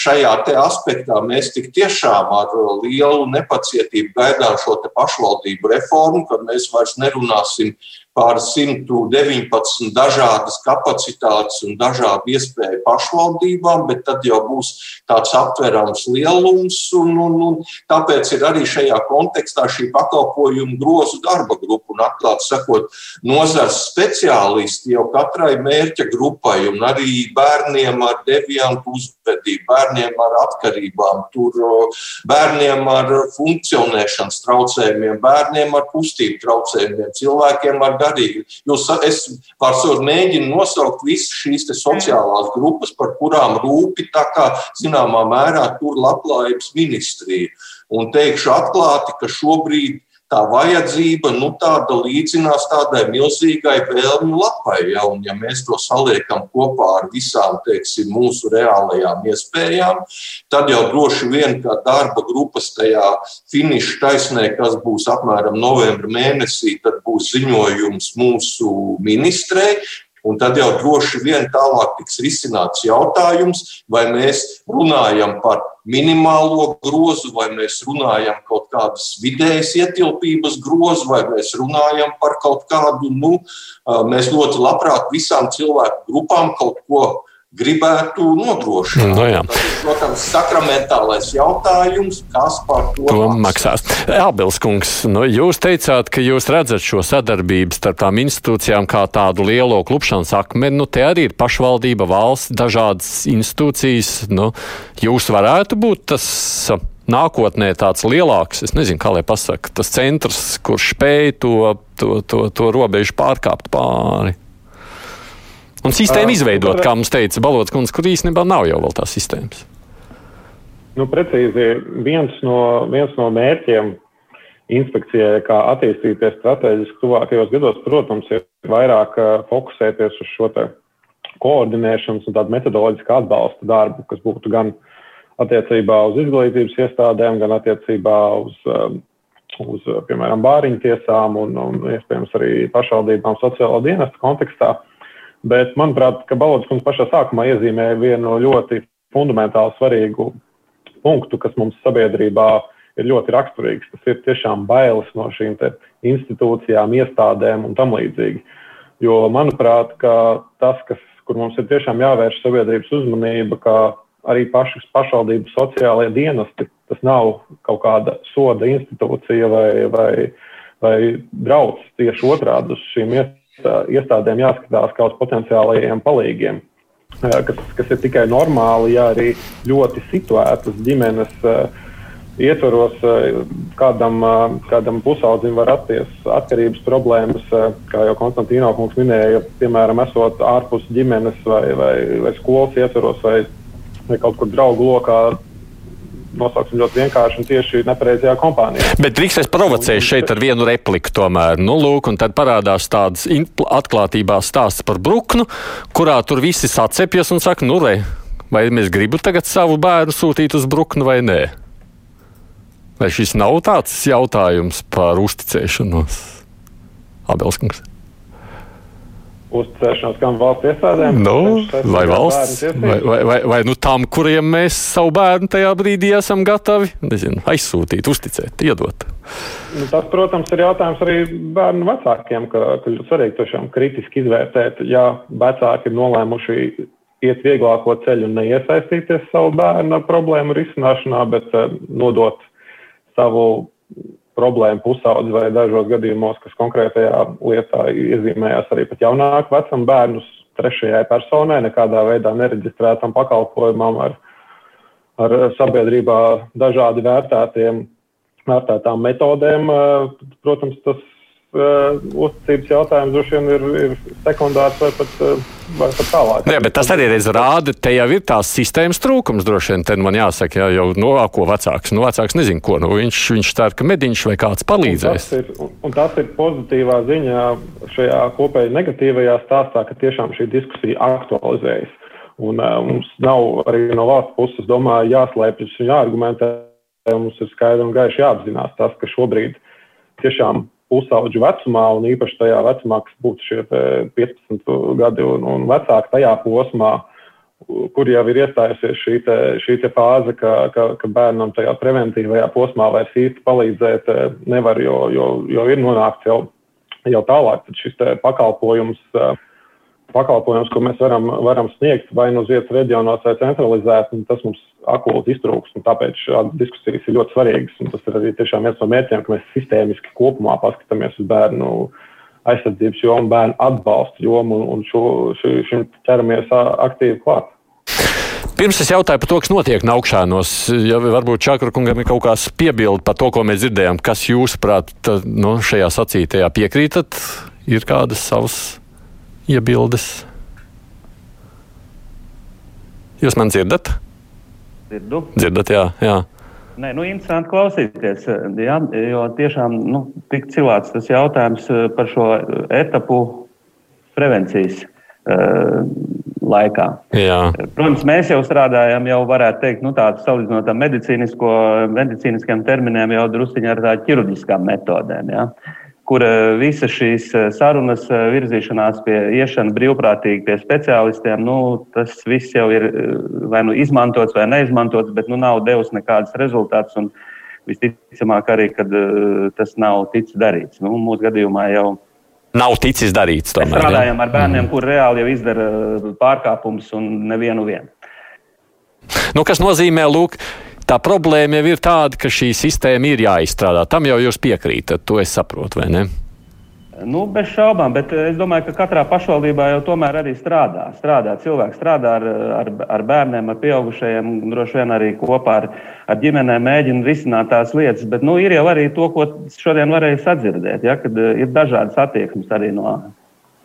Speaker 5: šajā aspektā mēs tik tiešām ar lielu nepacietību gaidām šo pašvaldību reformu, kad mēs vairs nerunāsim pār 119 dažādas kapacitātes un dažādu iespēju pašvaldībām, bet tad jau būs tāds aptverams lielums. Un, un, un tāpēc ir arī šajā kontekstā šī pakalpojumu grozu darba grupa un atklāti sakot, nozars speciālisti jau katrai mērķa grupai un arī bērniem ar deviantu uzvedību, bērniem ar atkarībām, tur, bērniem ar funkcionēšanas traucējumiem, bērniem ar kustību traucējumiem, cilvēkiem ar garīgi. Jūs, es pārsvarā mēģinu nosaukt visas šīs sociālās grupas, par kurām rūpi tā kā zināmā mērā tur labklājības ministrija. Un teikšu atklāti, ka šobrīd tā vajadzība nu, tāda līdzinās tādai milzīgai vēlmju lapai. Ja, un, ja mēs to saliekam kopā ar visām teiksim, mūsu reālajām iespējām, tad jau droši vien kā darba grupas tajā finiša taisnē, kas būs apmēram novembra mēnesī, tad būs ziņojums mūsu ministrei. Un tad jau droši vien tālāk tiks risināts jautājums, vai mēs runājam par minimālo grozu, vai mēs runājam kaut kādas vidējas ietilpības grozu, vai mēs runājam par kaut kādu, nu, mēs ļoti labprāt visām cilvēku grupām kaut ko gribētu nodrošināt.
Speaker 2: No, jā.
Speaker 5: Tas, protams, sakramentālais jautājums, kas par to,
Speaker 2: to maksās. Abels kungs, nu, jūs teicāt, ka jūs redzat šo sadarbību starp tām institūcijām kā tādu lielo klupšanas akmeni. Nu, te arī ir pašvaldība, valsts, dažādas institūcijas. Nu, jūs varētu būt tas nākotnē tāds lielāks, es nezinu, kā lai pasaka, tas centrs, kurš spēj to, to, to, to robežu pārkāpt pāri. Un sistēmu izveidot, kā mums teica Balots kundze, kur īstenībā nav jau vēl tās sistēmas.
Speaker 3: Nu, precīzi, viens no, viens no mērķiem inspekcijai, kā attīstīties strateģiski tuvākajos gados, protams, ir vairāk fokusēties uz šo koordinēšanas un tādu metodoloģisku atbalsta darbu, kas būtu gan attiecībā uz izglītības iestādēm, gan attiecībā uz, uz piemēram, bāriņu tiesām un, un iespējams arī pašvaldībām sociālo dienestu kontekstā. Bet, manuprāt, ka Balodas kungs pašā sākumā iezīmēja vienu ļoti fundamentāli svarīgu punktu, kas mums sabiedrībā ir ļoti raksturīgs. Tas ir tiešām bailes no šīm institūcijām, iestādēm un tam līdzīgi. Jo, manuprāt, tas, kas, kur mums ir tiešām jāvērš sabiedrības uzmanība, ka arī pašas pašvaldību sociālajie dienesti, tas nav kaut kāda soda institūcija vai, vai, vai drauds tieši otrādi uz šīm iestādēm iestādēm jāskatās kā uz potenciālajiem palīgiem, kas, kas ir tikai normāli, ja arī ļoti situētas ģimenes ietvaros kādam, kādam pusaudzim var rasties atkarības problēmas, kā jau Konstantīna kungs minēja, piemēram, esot ārpus ģimenes vai, vai, vai skolas ietvaros vai, vai kaut kur draugu lokā nosauksim ļoti vienkārši un tieši nepareizajā kompānijā.
Speaker 2: Bet drīkst es provocēju šeit ar vienu repliku tomēr. Nu, lūk, un tad parādās tāds atklātībā stāsts par bruknu, kurā tur visi sacepjas un saka, nu, re, vai mēs gribam tagad savu bērnu sūtīt uz bruknu vai nē? Vai šis nav tāds jautājums par uzticēšanos? Abelskungs
Speaker 3: uzticēšanos kam valsts iestādēm.
Speaker 2: Nu, vai valsts, vai, vai, vai, vai nu tam, kuriem mēs savu bērnu tajā brīdī esam gatavi nezinu, aizsūtīt, uzticēt, iedot.
Speaker 3: Nu, tas, protams, ir jautājums arī bērnu vecākiem, ka, ka svarīgi tiešām kritiski izvērtēt, ja vecāki ir nolēmuši iet vieglāko ceļu un neiesaistīties savu bērnu problēmu risināšanā, bet uh, nodot savu problēma pusaudzi vai dažos gadījumos, kas konkrētajā lietā iezīmējās arī pat jaunāku vecumu bērnus trešajai personai, nekādā veidā nereģistrētam pakalpojumam ar, ar sabiedrībā dažādi vērtētiem, vērtētām metodēm. Protams, tas uzticības jautājums droši vien ir, ir sekundārs vai pat, uh, vai pat tālāk.
Speaker 2: Jā, bet tas arī reiz rāda, te jau ir tās sistēmas trūkums droši vien. Te man jāsaka, jā, jau no nu, ko vecāks. Nu, vecāks nezin, ko. Nu, viņš, viņš cer, ka mediņš vai kāds palīdzēs.
Speaker 3: Un tas, ir, un tas ir pozitīvā ziņā šajā kopēji negatīvajā stāstā, ka tiešām šī diskusija aktualizējas. Un, uh, mums nav arī no valsts puses, domāju, jāslēpjas un jāargumentē. Mums ir skaidri un gaiši jāapzinās tas, ka šobrīd tiešām pusauģu vecumā, un īpaši tajā vecumā, kas būtu šie 15 gadi un, un vecāki, tajā posmā, kur jau ir iestājusies šī, te, šī te fāze, ka, ka, ka bērnam tajā preventīvajā posmā vairs īsti palīdzēt nevar, jo, jo, jo ir nonākts jau, jau tālāk. Šis pakalpojums uh, pakalpojums, ko mēs varam, varam sniegt vai nu uz vietas reģionos vai centralizēt, tas mums akūti iztrūks. Tāpēc šādas diskusijas ir ļoti svarīgas. Tas ir arī viens no mērķiem, ka mēs sistēmiski kopumā paskatāmies uz bērnu aizsardzības jomu, bērnu atbalstu jomu un, un šo, šo, šim ķeramies aktīvi klāt.
Speaker 2: Pirms es jautāju par to, kas notiek Naukšanos, ja varbūt Čakrukungam ir kaut kāds piebildi par to, ko mēs dzirdējām, kas jūsuprāt nu, šajā sacītajā piekrītat, ir kādas savas iebildes. Jūs man dzirdat?
Speaker 7: Dzirdu.
Speaker 2: Dzirdat, jā. jā.
Speaker 7: Nē, nu, interesanti klausīties. Jā, jo tiešām nu, tik cilvēks tas jautājums eh, par šo etapu prevencijas uh, laikā.
Speaker 2: Jā.
Speaker 7: Protams, mēs jau strādājam, jau varētu teikt, nu, tādu salīdzinot ar medicīniskiem terminiem, jau druskuļi ar tādām ķirurģiskām metodēm. Jā. Kur visas šīs eh, sarunas eh, virzīšanās pie iešana brīvprātīgi pie speciālistiem, nu, tas viss jau ir eh, vai nu izmantots vai neizmantots, bet nu, nav devis nekādas rezultātus. Un visticamāk arī, ka tas nav ticis darīts. Nu, mūsu gadījumā jau
Speaker 2: nav ticis darīts. Tomēr,
Speaker 7: mēs strādājam ja? ar bērniem, mm. kur reāli jau izdara pārkāpumus un nevienu vienu.
Speaker 2: Nu, kas nozīmē, lūk, Tā problēma jau ir tāda, ka šī sistēma ir jāizstrādā. Tam jau jūs piekrītat, to es saprotu, vai ne?
Speaker 7: Nu, bez šaubām, bet es domāju, ka katrā pašvaldībā jau tomēr arī strādā. strādā. Cilvēks strādā ar, ar, ar bērniem, ar pieaugušajiem, droši vien arī kopā ar, ar ģimenēm mēģina risināt tās lietas. Bet nu, ir jau arī to, ko šodien varēja sadzirdēt, ja, kad ir dažādas attieksmes arī no,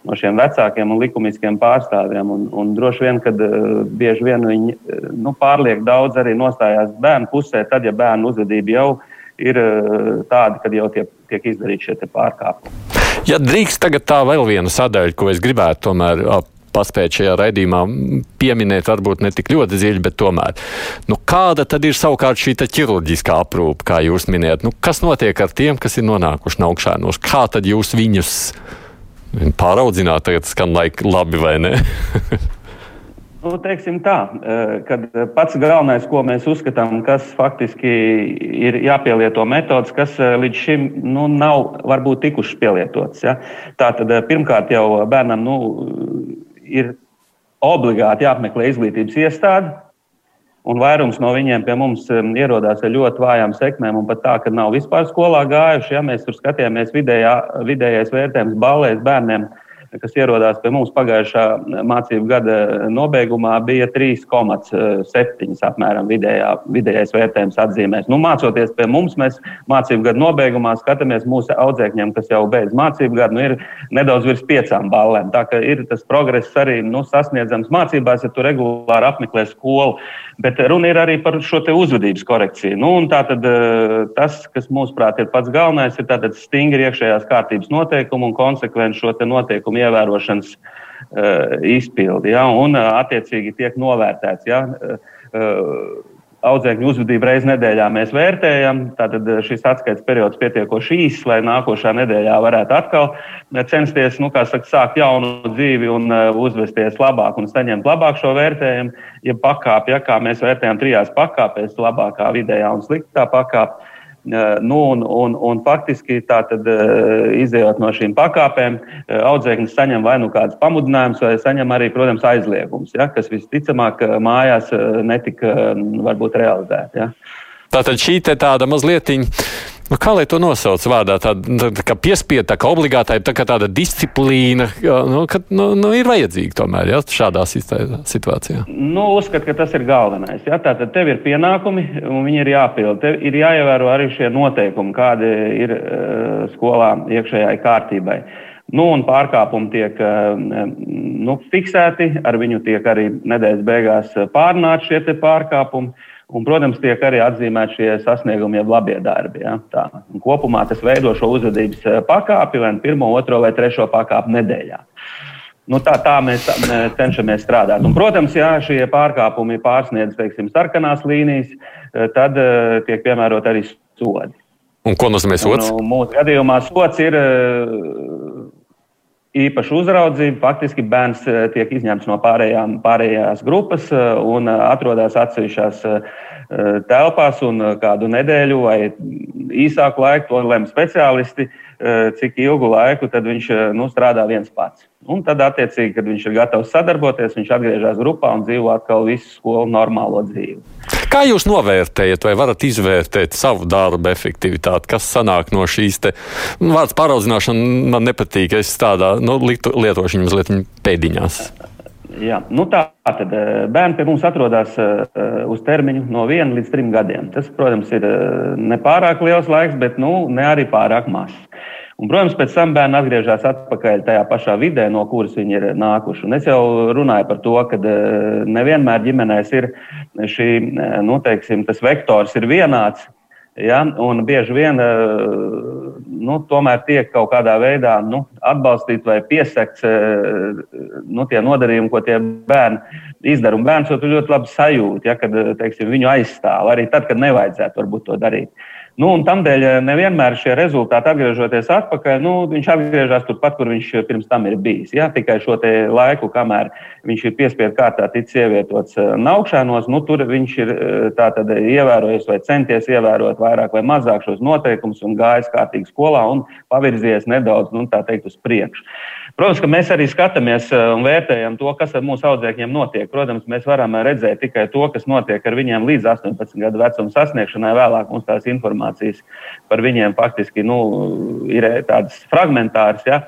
Speaker 7: no šiem vecākiem un likumiskiem pārstāvjiem. Un, un droši vien, ka uh, eh, bieži vien viņi uh, nu, pārlieku daudz arī nostājās bērnu pusē, tad, ja bērnu uzvedība jau ir uh, tāda, kad jau tiek, tiek izdarīti šie pārkāpumi.
Speaker 2: Ja drīkst tagad tā vēl viena sadaļa, ko es gribētu tomēr paspēt šajā raidījumā pieminēt, varbūt ne tik ļoti dziļi, bet tomēr. Nu, kāda tad ir savukārt šī ķirurģiskā aprūpe, kā jūs minējat? Nu, kas notiek ar tiem, kas ir nonākuši augšānos? Kā tad jūs viņus pāraudzināt, tagad skan laika labi vai ne?
Speaker 7: Nu, teiksim tā, eh, kad pats galvenais, ko mēs uzskatām, kas faktiski ir jāpielieto metodas, kas eh, līdz šim nu, nav varbūt tikušas pielietotas. Ja? Tātad eh, pirmkārt jau bērnam nu, ir obligāti jāapmeklē izglītības iestāde, Un vairums no viņiem pie mums um, ierodās ar ļoti vājām sekmēm, un pat tā, ka nav vispār skolā gājuši. Ja mēs tur skatījāmies vidējā, vidējais vērtējums balēs bērniem, kas ierodās pie mums pagājušā mācību gada nobeigumā, bija 3,7 apmēram vidējā, vidējais vērtējums atzīmēs. Nu, mācoties pie mums, mēs mācību gada nobeigumā skatāmies mūsu audzēkņiem, kas jau beidz mācību gadu, nu, ir nedaudz virs piecām ballēm. Tā kā ir tas progress arī nu, sasniedzams mācībās, ja tu regulāri apmeklē skolu. Bet runa ir arī par šo uzvedības korekciju. Nu, tātad, eh, tas, kas mūsuprāt ir pats galvenais, ir stingri iekšējās kārtības noteikumi un konsekvenci šo noteikumu ievērošanas uh, izpildi. Ja, un uh, attiecīgi tiek novērtēts. Ja, uh, audzēkņu uzvedību reizes nedēļā mēs vērtējam. Tātad šis atskaites periods pietiekoši īss, lai nākošā nedēļā varētu atkal censties nu, saka, sākt jaunu dzīvi un uzvesties labāk un saņemt labāk šo vērtējumu. Ja pakāpja, kā mēs vērtējam trijās pakāpēs, labākā, vidējā un sliktā pakāpē Nu, un, un, un faktiski tātad, izējot no šīm pakāpēm, audzēknis saņem vai nu kādas pamudinājumus, vai saņem arī, protams, aizliegums, ja, kas visticamāk mājās netika varbūt realizēti. Ja.
Speaker 2: Tātad šī tāda mazliet Nu, kā lai to nosauc vārdā? Tāda tā, piespieda, tā kā obligāta, tā kā tāda disciplīna, nu, ka nu, nu, ir vajadzīga tomēr ja, šādā situācijā.
Speaker 7: Nu, Uzskatu, ka tas ir galvenais. Ja? Tātad tev ir pienākumi, un viņi ir jāpild. Tev ir jāievēro arī šie noteikumi, kādi ir uh, skolā iekšējai kārtībai. Nu, un pārkāpumi tiek uh, nu, fiksēti, ar viņu tiek arī nedēļas beigās pārnāti šie pārkāpumi. Un, protams, tiek arī atzīmēti šie sasniegumi, jeb labie darbi. Ja? Tā. Kopumā tas veido šo uzvedības eh, pakāpi, vai nu pirmo, otro vai trešo pakāpi nedēļā. Nu, tā, tā mēs cenšamies strādāt. Un, protams, ja šie pārkāpumi pārsniedz teiksim, sarkanās līnijas, eh, tad uh, tiek piemērot arī sodi.
Speaker 2: Un ko nozīmē sots?
Speaker 7: Un, mūsu gadījumā sots ir uh, īpaša uzraudzība. Faktiski bērns eh, tiek izņemts no pārējām, pārējās grupas eh, un eh, atrodas atsevišķās telpās kādu nedēļu vai īsāku laiku, to lemj speciālisti, cik ilgu laiku viņš nu, strādā viens pats. Un tad, attiecīgi, kad viņš ir gatavs sadarboties, viņš atgriežas grupā un dzīvo atkal visu skolu normālo dzīvi.
Speaker 2: Kā jūs novērtējat, vai varat izvērtēt savu darbu efektivitāti? Kas sanāk no šīs te nu, vārds pāraudzināšana? Man nepatīk, es tādā nu, lietošu viņu mazliet pēdiņās.
Speaker 7: Jā, nu tā tad eh, bērni pie mums atrodas eh, uz termiņu no viena līdz trim gadiem. Tas, protams, ir eh, ne pārāk liels laiks, bet nu, ne arī pārāk mazs. Un, protams, pēc tam bērni atgriežas atpakaļ tajā pašā vidē, no kuras viņi ir nākuši. Un es jau runāju par to, ka eh, nevienmēr ģimenēs ir šī, eh, nu, teiksim, tas vektors ir vienāds. Ja, un bieži vien eh, nu, tomēr tiek kaut kādā veidā nu, atbalstīts vai piesakts nu, tie nodarījumi, ko tie bērni izdara. Un bērns to ļoti labi sajūt, ja, kad teiksim, viņu aizstāv arī tad, kad nevajadzētu varbūt to darīt. Nu, Tādēļ eh, nevienmēr šie rezultāti, atgriežoties atpakaļ, nu, viņš atgriežas turpat, kur viņš pirms tam ir bijis. Ja? Tikai šo laiku, kamēr viņš ir piespiedu kārtā ticis ievietots eh, naukšanos, nu, tur viņš ir eh, tātad, ievērojis vai centies ievērot vairāk vai mazāk šos noteikumus un gājis kārtīgi skolā un pavirzījies nedaudz nu, teikt, uz priekšu. Protams, ka mēs arī skatāmies un vērtējam to, kas ar mūsu audzēkņiem notiek. Protams, mēs varam redzēt tikai to, kas notiek ar viņiem līdz 18 gadu vecuma sasniegšanai. Vēlāk mums tās informācijas informācijas par viņiem faktiski nu, ir tādas fragmentāras. Ja?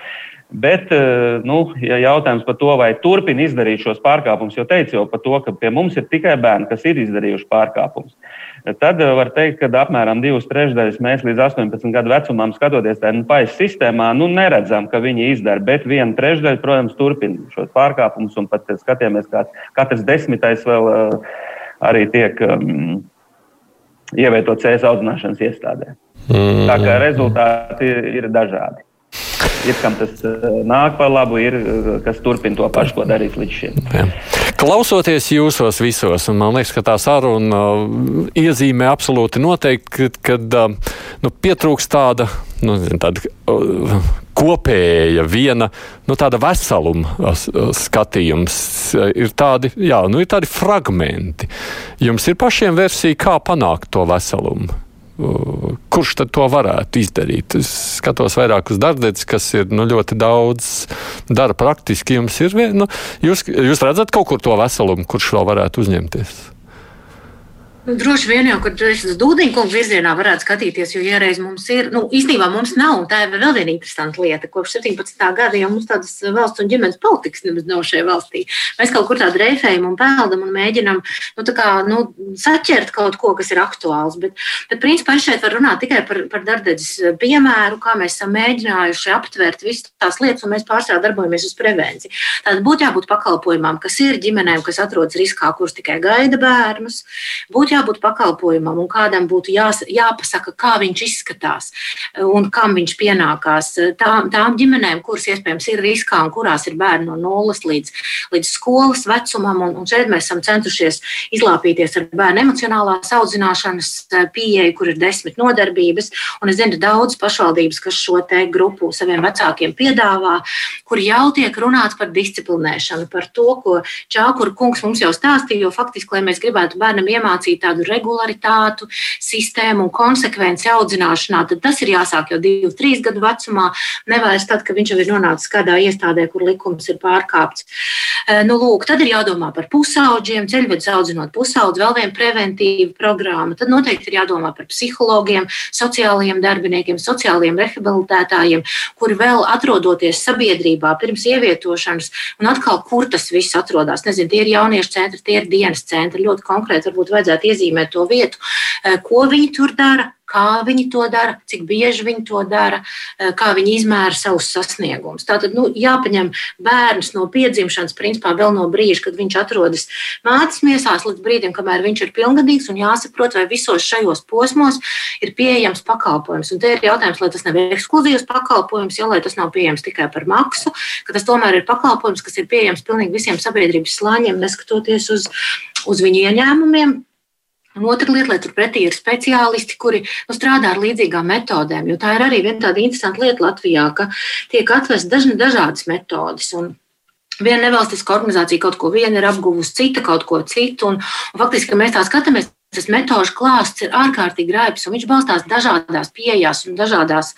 Speaker 7: Bet eh, nu, ja jautājums par to, vai turpina izdarīt šos pārkāpumus, jau teicu jau par to, ka pie mums ir tikai bērni, kas ir izdarījuši pārkāpumus. Tad eh, var teikt, ka apmēram divas trešdaļas mēs līdz 18 gadu vecumam skatoties tajā nu, paisa sistēmā, nu, neredzam, ka viņi izdara. Bet viena trešdaļa, protams, turpina šos pārkāpumus, un pat skatāmies, kā katrs desmitais vēl arī tiek. Um, ievietot CS audzināšanas iestādē. Mm. Tā kā rezultāti ir, ir dažādi. Ir kam tas eh, nāk par labu, ir eh, kas turpina to pašu, ko darīs līdz šim. Jā.
Speaker 2: Klausoties jūsos visos, un man liekas, ka tā saruna uh, iezīmē absolūti noteikti, ka uh, nu, pietrūks tāda, nu, tāda uh, kopēja, viena nu, tāda veseluma skatījums. Ir tādi, jā, nu, ir tādi fragmenti. Jums ir pašiem versija, kā panākt to veselumu. Kurš tad to varētu izdarīt? Es skatos vairāk uz darbdevējiem, kas ir nu, ļoti daudz dara praktiski. Jums ir, nu, jūs, jūs redzat kaut kur to veselumu, kurš vēl varētu uzņemties?
Speaker 6: Nu, droši vien jau, kad es uz Dūdiņa kungu virzienā varētu skatīties, jo iereiz mums ir, nu, īstenībā mums nav, un tā ir vēl viena interesanta lieta. Kopš 17. gada jau mums tādas valsts un ģimenes politikas nemaz nav šajā valstī. Mēs kaut kur tādu reifējam un peldam un mēģinam, nu, tā kā, nu, saķert kaut ko, kas ir aktuāls. Bet, bet principā es šeit varu runāt tikai par, par darbdedzes piemēru, kā mēs esam mēģinājuši aptvert visas tās lietas, un mēs pārsvarā darbojamies uz prevenciju. Tātad būtu jābūt pakalpojumam, kas ir ģimenēm, kas atrodas riskā, kuras tikai gaida bērnus. Būtu jābūt pakalpojumam un kādam būtu jās, jāpasaka, kā viņš izskatās un kam viņš pienākās. Tā, tām ģimenēm, kuras iespējams ir riskā un kurās ir bērni no nulles līdz, līdz skolas vecumam, un, un šeit mēs esam centušies izlāpīties ar bērnu emocionālās audzināšanas pieeju, kur ir desmit nodarbības. Un es zinu, daudz pašvaldības, kas šo te grupu saviem vecākiem piedāvā, kur jau tiek runāts par disciplinēšanu, par to, ko Čākura kungs mums jau stāstīja, jo faktiski, lai mēs gribētu bērnam iemācīt tādu regularitātu, sistēmu un konsekvenci audzināšanā, tad tas ir jāsāk jau divu, trīs gadu vecumā, nevis tad, kad viņš jau ir nonācis kādā iestādē, kur likums ir pārkāpts. Eh, nu, lūk, tad ir jādomā par pusauģiem, ceļvedus audzinot pusaudzi, vēl viena preventīva programma. Tad noteikti ir jādomā par psihologiem, sociālajiem darbiniekiem, sociālajiem rehabilitētājiem, kuri vēl atrodoties sabiedrībā pirms ievietošanas, un atkal, kur tas viss atrodas. Nezinu, tie ir jauniešu centri, tie ir dienas centri. Ļoti konkrēti varbūt vajadzētu iezīmēt to vietu, eh, ko viņi tur dara, kā viņi to dara, cik bieži viņi to dara, eh, kā viņi izmēra savus sasniegumus. Tātad nu, jāpaņem bērns no piedzimšanas, principā vēl no brīža, kad viņš atrodas mātes miesās, līdz brīdim, kamēr viņš ir pilngadīgs, un jāsaprot, vai visos šajos posmos ir pieejams pakalpojums. Un te ir jautājums, lai tas nav ekskluzīvs pakalpojums, ja lai tas nav pieejams tikai par maksu, ka tas tomēr ir pakalpojums, kas ir pieejams pilnīgi visiem sabiedrības slāņiem, neskatoties uz, uz viņu ieņēmumiem. Un otra lieta, lai turpretī ir speciālisti, kuri nu, strādā ar līdzīgām metodēm, jo tā ir arī viena tāda interesanta lieta Latvijā, ka tiek atvestas dažna, dažādas metodes. Un Viena nevalstiska organizācija kaut ko viena ir apguvusi, cita kaut ko citu. Un, un faktiski, kad mēs tā skatāmies, tas metožu klāsts ir ārkārtīgi raibs, un viņš balstās dažādās pieejās un dažādās,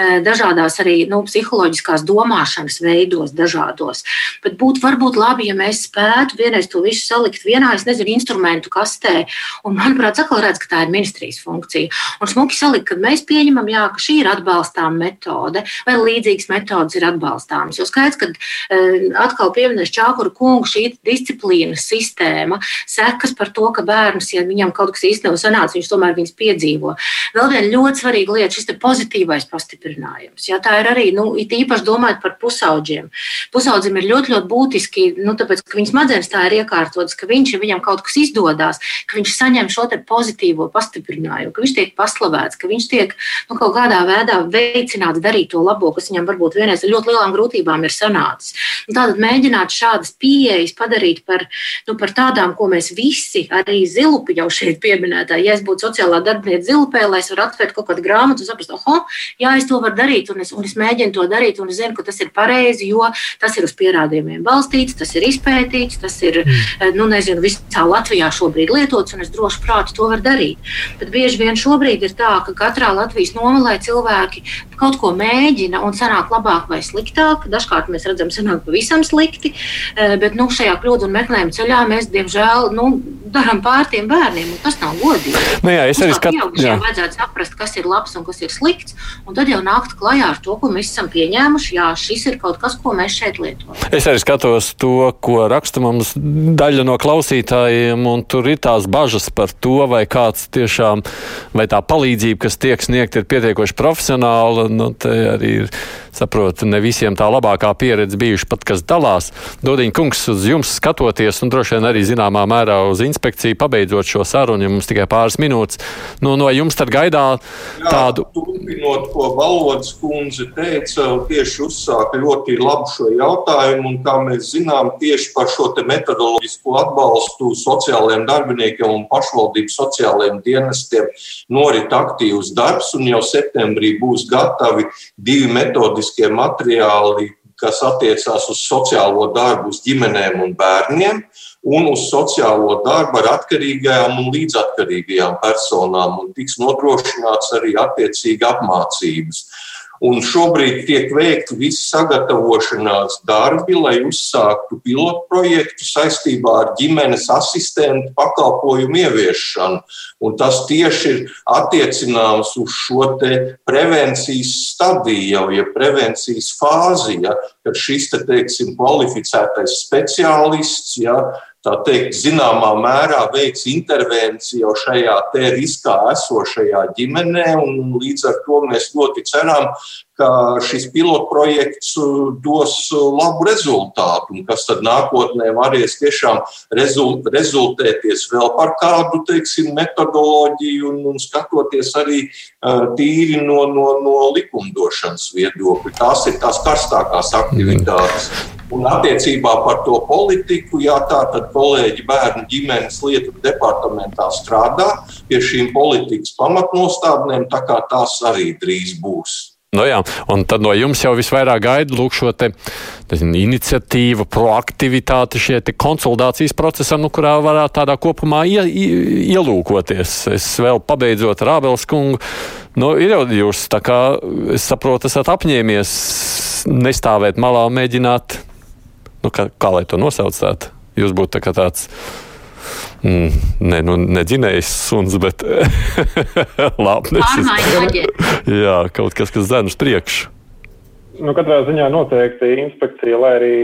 Speaker 6: e, dažādās arī nu, psiholoģiskās domāšanas veidos, dažādos. Bet būtu varbūt labi, ja mēs spētu vienreiz to visu salikt vienā, es nezinu, instrumentu kastē, un manuprāt, atkal redz, ka tā ir ministrijas funkcija. Un smuki salikt, ka mēs pieņemam, jā, ka šī ir atbalstāma metode, vai līdzīgas metodas ir atbalstāmas. Jo skaidrs, ka e, atkal pieminēs Čākura kungu šī disciplīnas sistēma, sekas par to, ka bērns, ja viņam viņam kaut kas īsti nav sanācis, viņš tomēr viņas piedzīvo. Vēl viena ļoti svarīga lieta - šis pozitīvais pastiprinājums. Jā, tā ir arī nu, īpaši domājot par pusauģiem. Pusaudzim ir ļoti, ļoti būtiski, nu, tāpēc, ka viņas smadzenes tā ir iekārtotas, ka viņš, ja viņam kaut kas izdodas, ka viņš saņem šo pozitīvo pastiprinājumu, ka viņš tiek paslavēts, ka viņš tiek nu, kaut kādā veidā veicināts darīt to labo, kas viņam varbūt vienreiz ar ļoti lielām grūtībām ir sanācis. Un tātad mēģināt šādas pieejas padarīt par, nu, par tādām, ko mēs visi, arī zilupi jau šeit pieminētā. Ja es būtu sociālā darbiniece zilpē, lai es varētu atvērt kaut kādu grāmatu un saprast, oh, jā, es to varu darīt, un es, un es mēģinu to darīt, un es zinu, ka tas ir pareizi, jo tas ir uz pierādījumiem balstīts, tas ir izpētīts, tas ir, mm. nu, nezinu, visā Latvijā šobrīd lietots, un es droši prātu to varu darīt. Bet bieži vien šobrīd ir tā, ka katrā Latvijas nomalē cilvēki kaut ko mēģina un sanāk labāk vai sliktāk. Dažkārt mēs redzam, sanāk pavisam slikti, eh, bet nu, šajā kļūdu un meklējuma ceļā mēs, diemžēl, nu, darām pār tiem bērniem, un tas nav godīgi.
Speaker 2: Nu, jā, es arī skatos,
Speaker 6: ka vajadzētu saprast, kas ir labs un kas ir slikts, un tad jau nākt klajā ar to, ko mēs esam pieņēmuši. Jā, šis ir kaut kas, ko mēs šeit lietojam.
Speaker 2: Es arī skatos to, ko raksta mums daļa no klausītājiem, un tur ir tās bažas par to, vai kāds tiešām, vai tā palīdzība, kas tiek sniegta, ir pietiekoši profesionāla nu, arī ir, saprotu, ne visiem tā labākā pieredze bijuši pat, kas dalās. Dodiņa kungs uz jums skatoties, un droši vien arī zināmā mērā uz inspekciju, pabeidzot šo sarunu, ja mums tikai pāris minūtes, nu, no jums tad gaidā tādu. Jā,
Speaker 5: turpinot, ko Valodas kundze teica, tieši uzsāka ļoti labu šo jautājumu, un kā mēs zinām, tieši par šo metodoloģisko atbalstu sociālajiem darbiniekiem un pašvaldību sociālajiem dienestiem norit aktīvs darbs, un jau septembrī būs gatavi divi metodiskie materiāli, kas attiecās uz sociālo darbu, uz ģimenēm un bērniem, un uz sociālo darbu ar atkarīgajām un līdzatkarīgajām personām, un tiks nodrošināts arī attiecīgi apmācības. Un šobrīd tiek veikti visi sagatavošanās darbi, lai uzsāktu pilotu projektu saistībā ar ģimenes asistentu pakalpojumu ieviešanu. Un tas tieši ir attiecināms uz šo prevencijas stadiju, jau ja prevencijas fāzi, ja, kad šis te, teiksim, kvalificētais speciālists ja, tā teikt, zināmā mērā veids intervenciju šajā te riskā esošajā ģimenē, līdz ar to mēs ļoti ceram, ka šis pilotprojekts dos labu rezultātu, un kas tad nākotnē varēs tiešām rezultēties vēl par kādu teiksim, metodoloģiju un, un skatoties arī tīri no, no, no likumdošanas viedokļa. Tās ir tās karstākās aktivitātes. Un attiecībā par to politiku, jā, tā tad kolēģi bērnu ģimenes lietu departamentā strādā pie šīm politikas pamatnostādnēm, tā kā tās arī drīz būs.
Speaker 2: Nu jā, un tad no jums jau visvairāk gaida lūk šo te, nezinu, iniciatīvu, proaktivitāti, šie konsultācijas procesā, nu, kurā varētu tādā kopumā ie, ielūkoties. Es vēl pabeidzot ar Ābels kungu, nu, ir jau jūs, tā kā es saprotu, esat apņēmies nestāvēt malā un mēģināt, nu, kā, kā lai to nosaucētu, jūs būtu tā kā tāds Mm, ne, nu, ne dzinējs suns, bet lāpnes. Jā, kaut kas, kas uz priekšu.
Speaker 3: Nu, katrā ziņā noteikti inspekcija, lai arī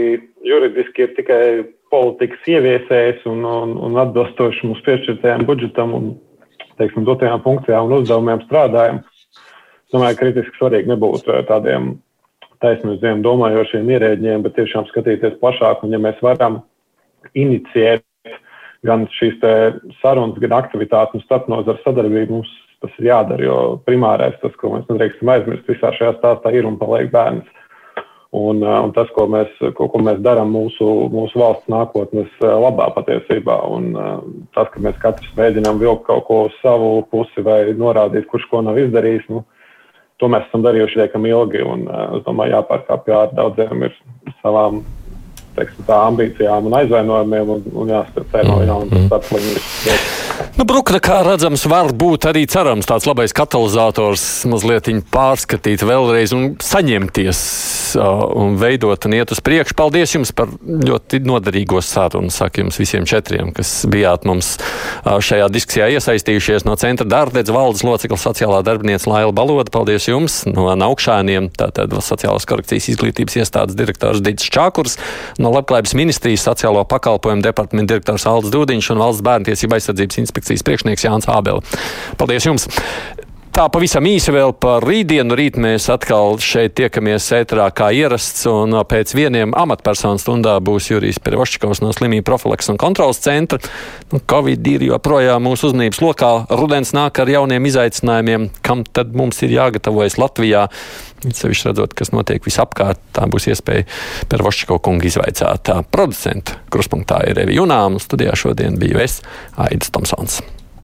Speaker 3: juridiski ir tikai politikas ieviesējs un, un, un atbilstoši mums piešķirtajām budžetam un teiksim, dotajām funkcijām un uzdevumiem strādājam. Es domāju, ka kritiski svarīgi nebūt tādiem taisnīgiem domājošiem ierēģiem, bet tiešām skatīties plašāk. Un, ja mēs varam inicijēt gan šīs sarunas, gan aktivitātes un starpnozaru sadarbību mums tas ir jādara, jo primārais tas, ko mēs nedrīkstam aizmirst visā šajā stāstā, ir un paliek bērns. Un, uh, un tas, ko mēs, ko, ko mēs darām mūsu, mūsu valsts nākotnes uh, labā patiesībā, un uh, tas, ka mēs katrs mēģinām vilkt kaut ko uz savu pusi vai norādīt, kurš ko nav izdarījis, nu, to mēs esam darījuši liekam ilgi. Un, es domāju, jāpārkāpj ar daudziem ir savām teiksim, tā ambīcijām un aizvainojumiem un, un jāsaka, tas tāds līmenis.
Speaker 2: Nu, Brukne, kā redzams, var būt arī cerams tāds labais katalizators mazliet pārskatīt vēlreiz un saņemties uh, un veidot un iet uz priekšu. Paldies jums par ļoti noderīgo sarunu, saka jums visiem četriem, kas bijāt mums uh, šajā diskusijā iesaistījušies no Centra Dārdedz valdes locekla sociālā darbinieca Laila Baloda. Paldies jums no augšāniem, tātad sociālās korekcijas izglītības iestādes direktors Dits Čākurs, no Labklājības ministrijas sociālo pakalpojumu departamenta direktors Aldis Dūdiņš un valsts bērntiesība aizsardzības inspekcijas priekšnieks Jānis Ābele. Paldies jums! Tā pavisam īsi vēl par rītdienu. Rīt mēs atkal šeit tiekamies ētrā kā ierasts, un pēc vieniem amatpersonu stundā būs Jurijs Perošķikovs no slimību profilaks un kontrolas centra. Nu, Covid ir joprojām mūsu uzmanības lokā. Rudens nāk ar jauniem izaicinājumiem, kam tad mums ir jāgatavojas Latvijā. Sevišķi redzot, kas notiek visapkārt, tā būs iespēja Perošķiko kungu izvaicāt. Producenta kruspunktā ir Evi Junām, studijā šodien biju es, Aidis Tomsons.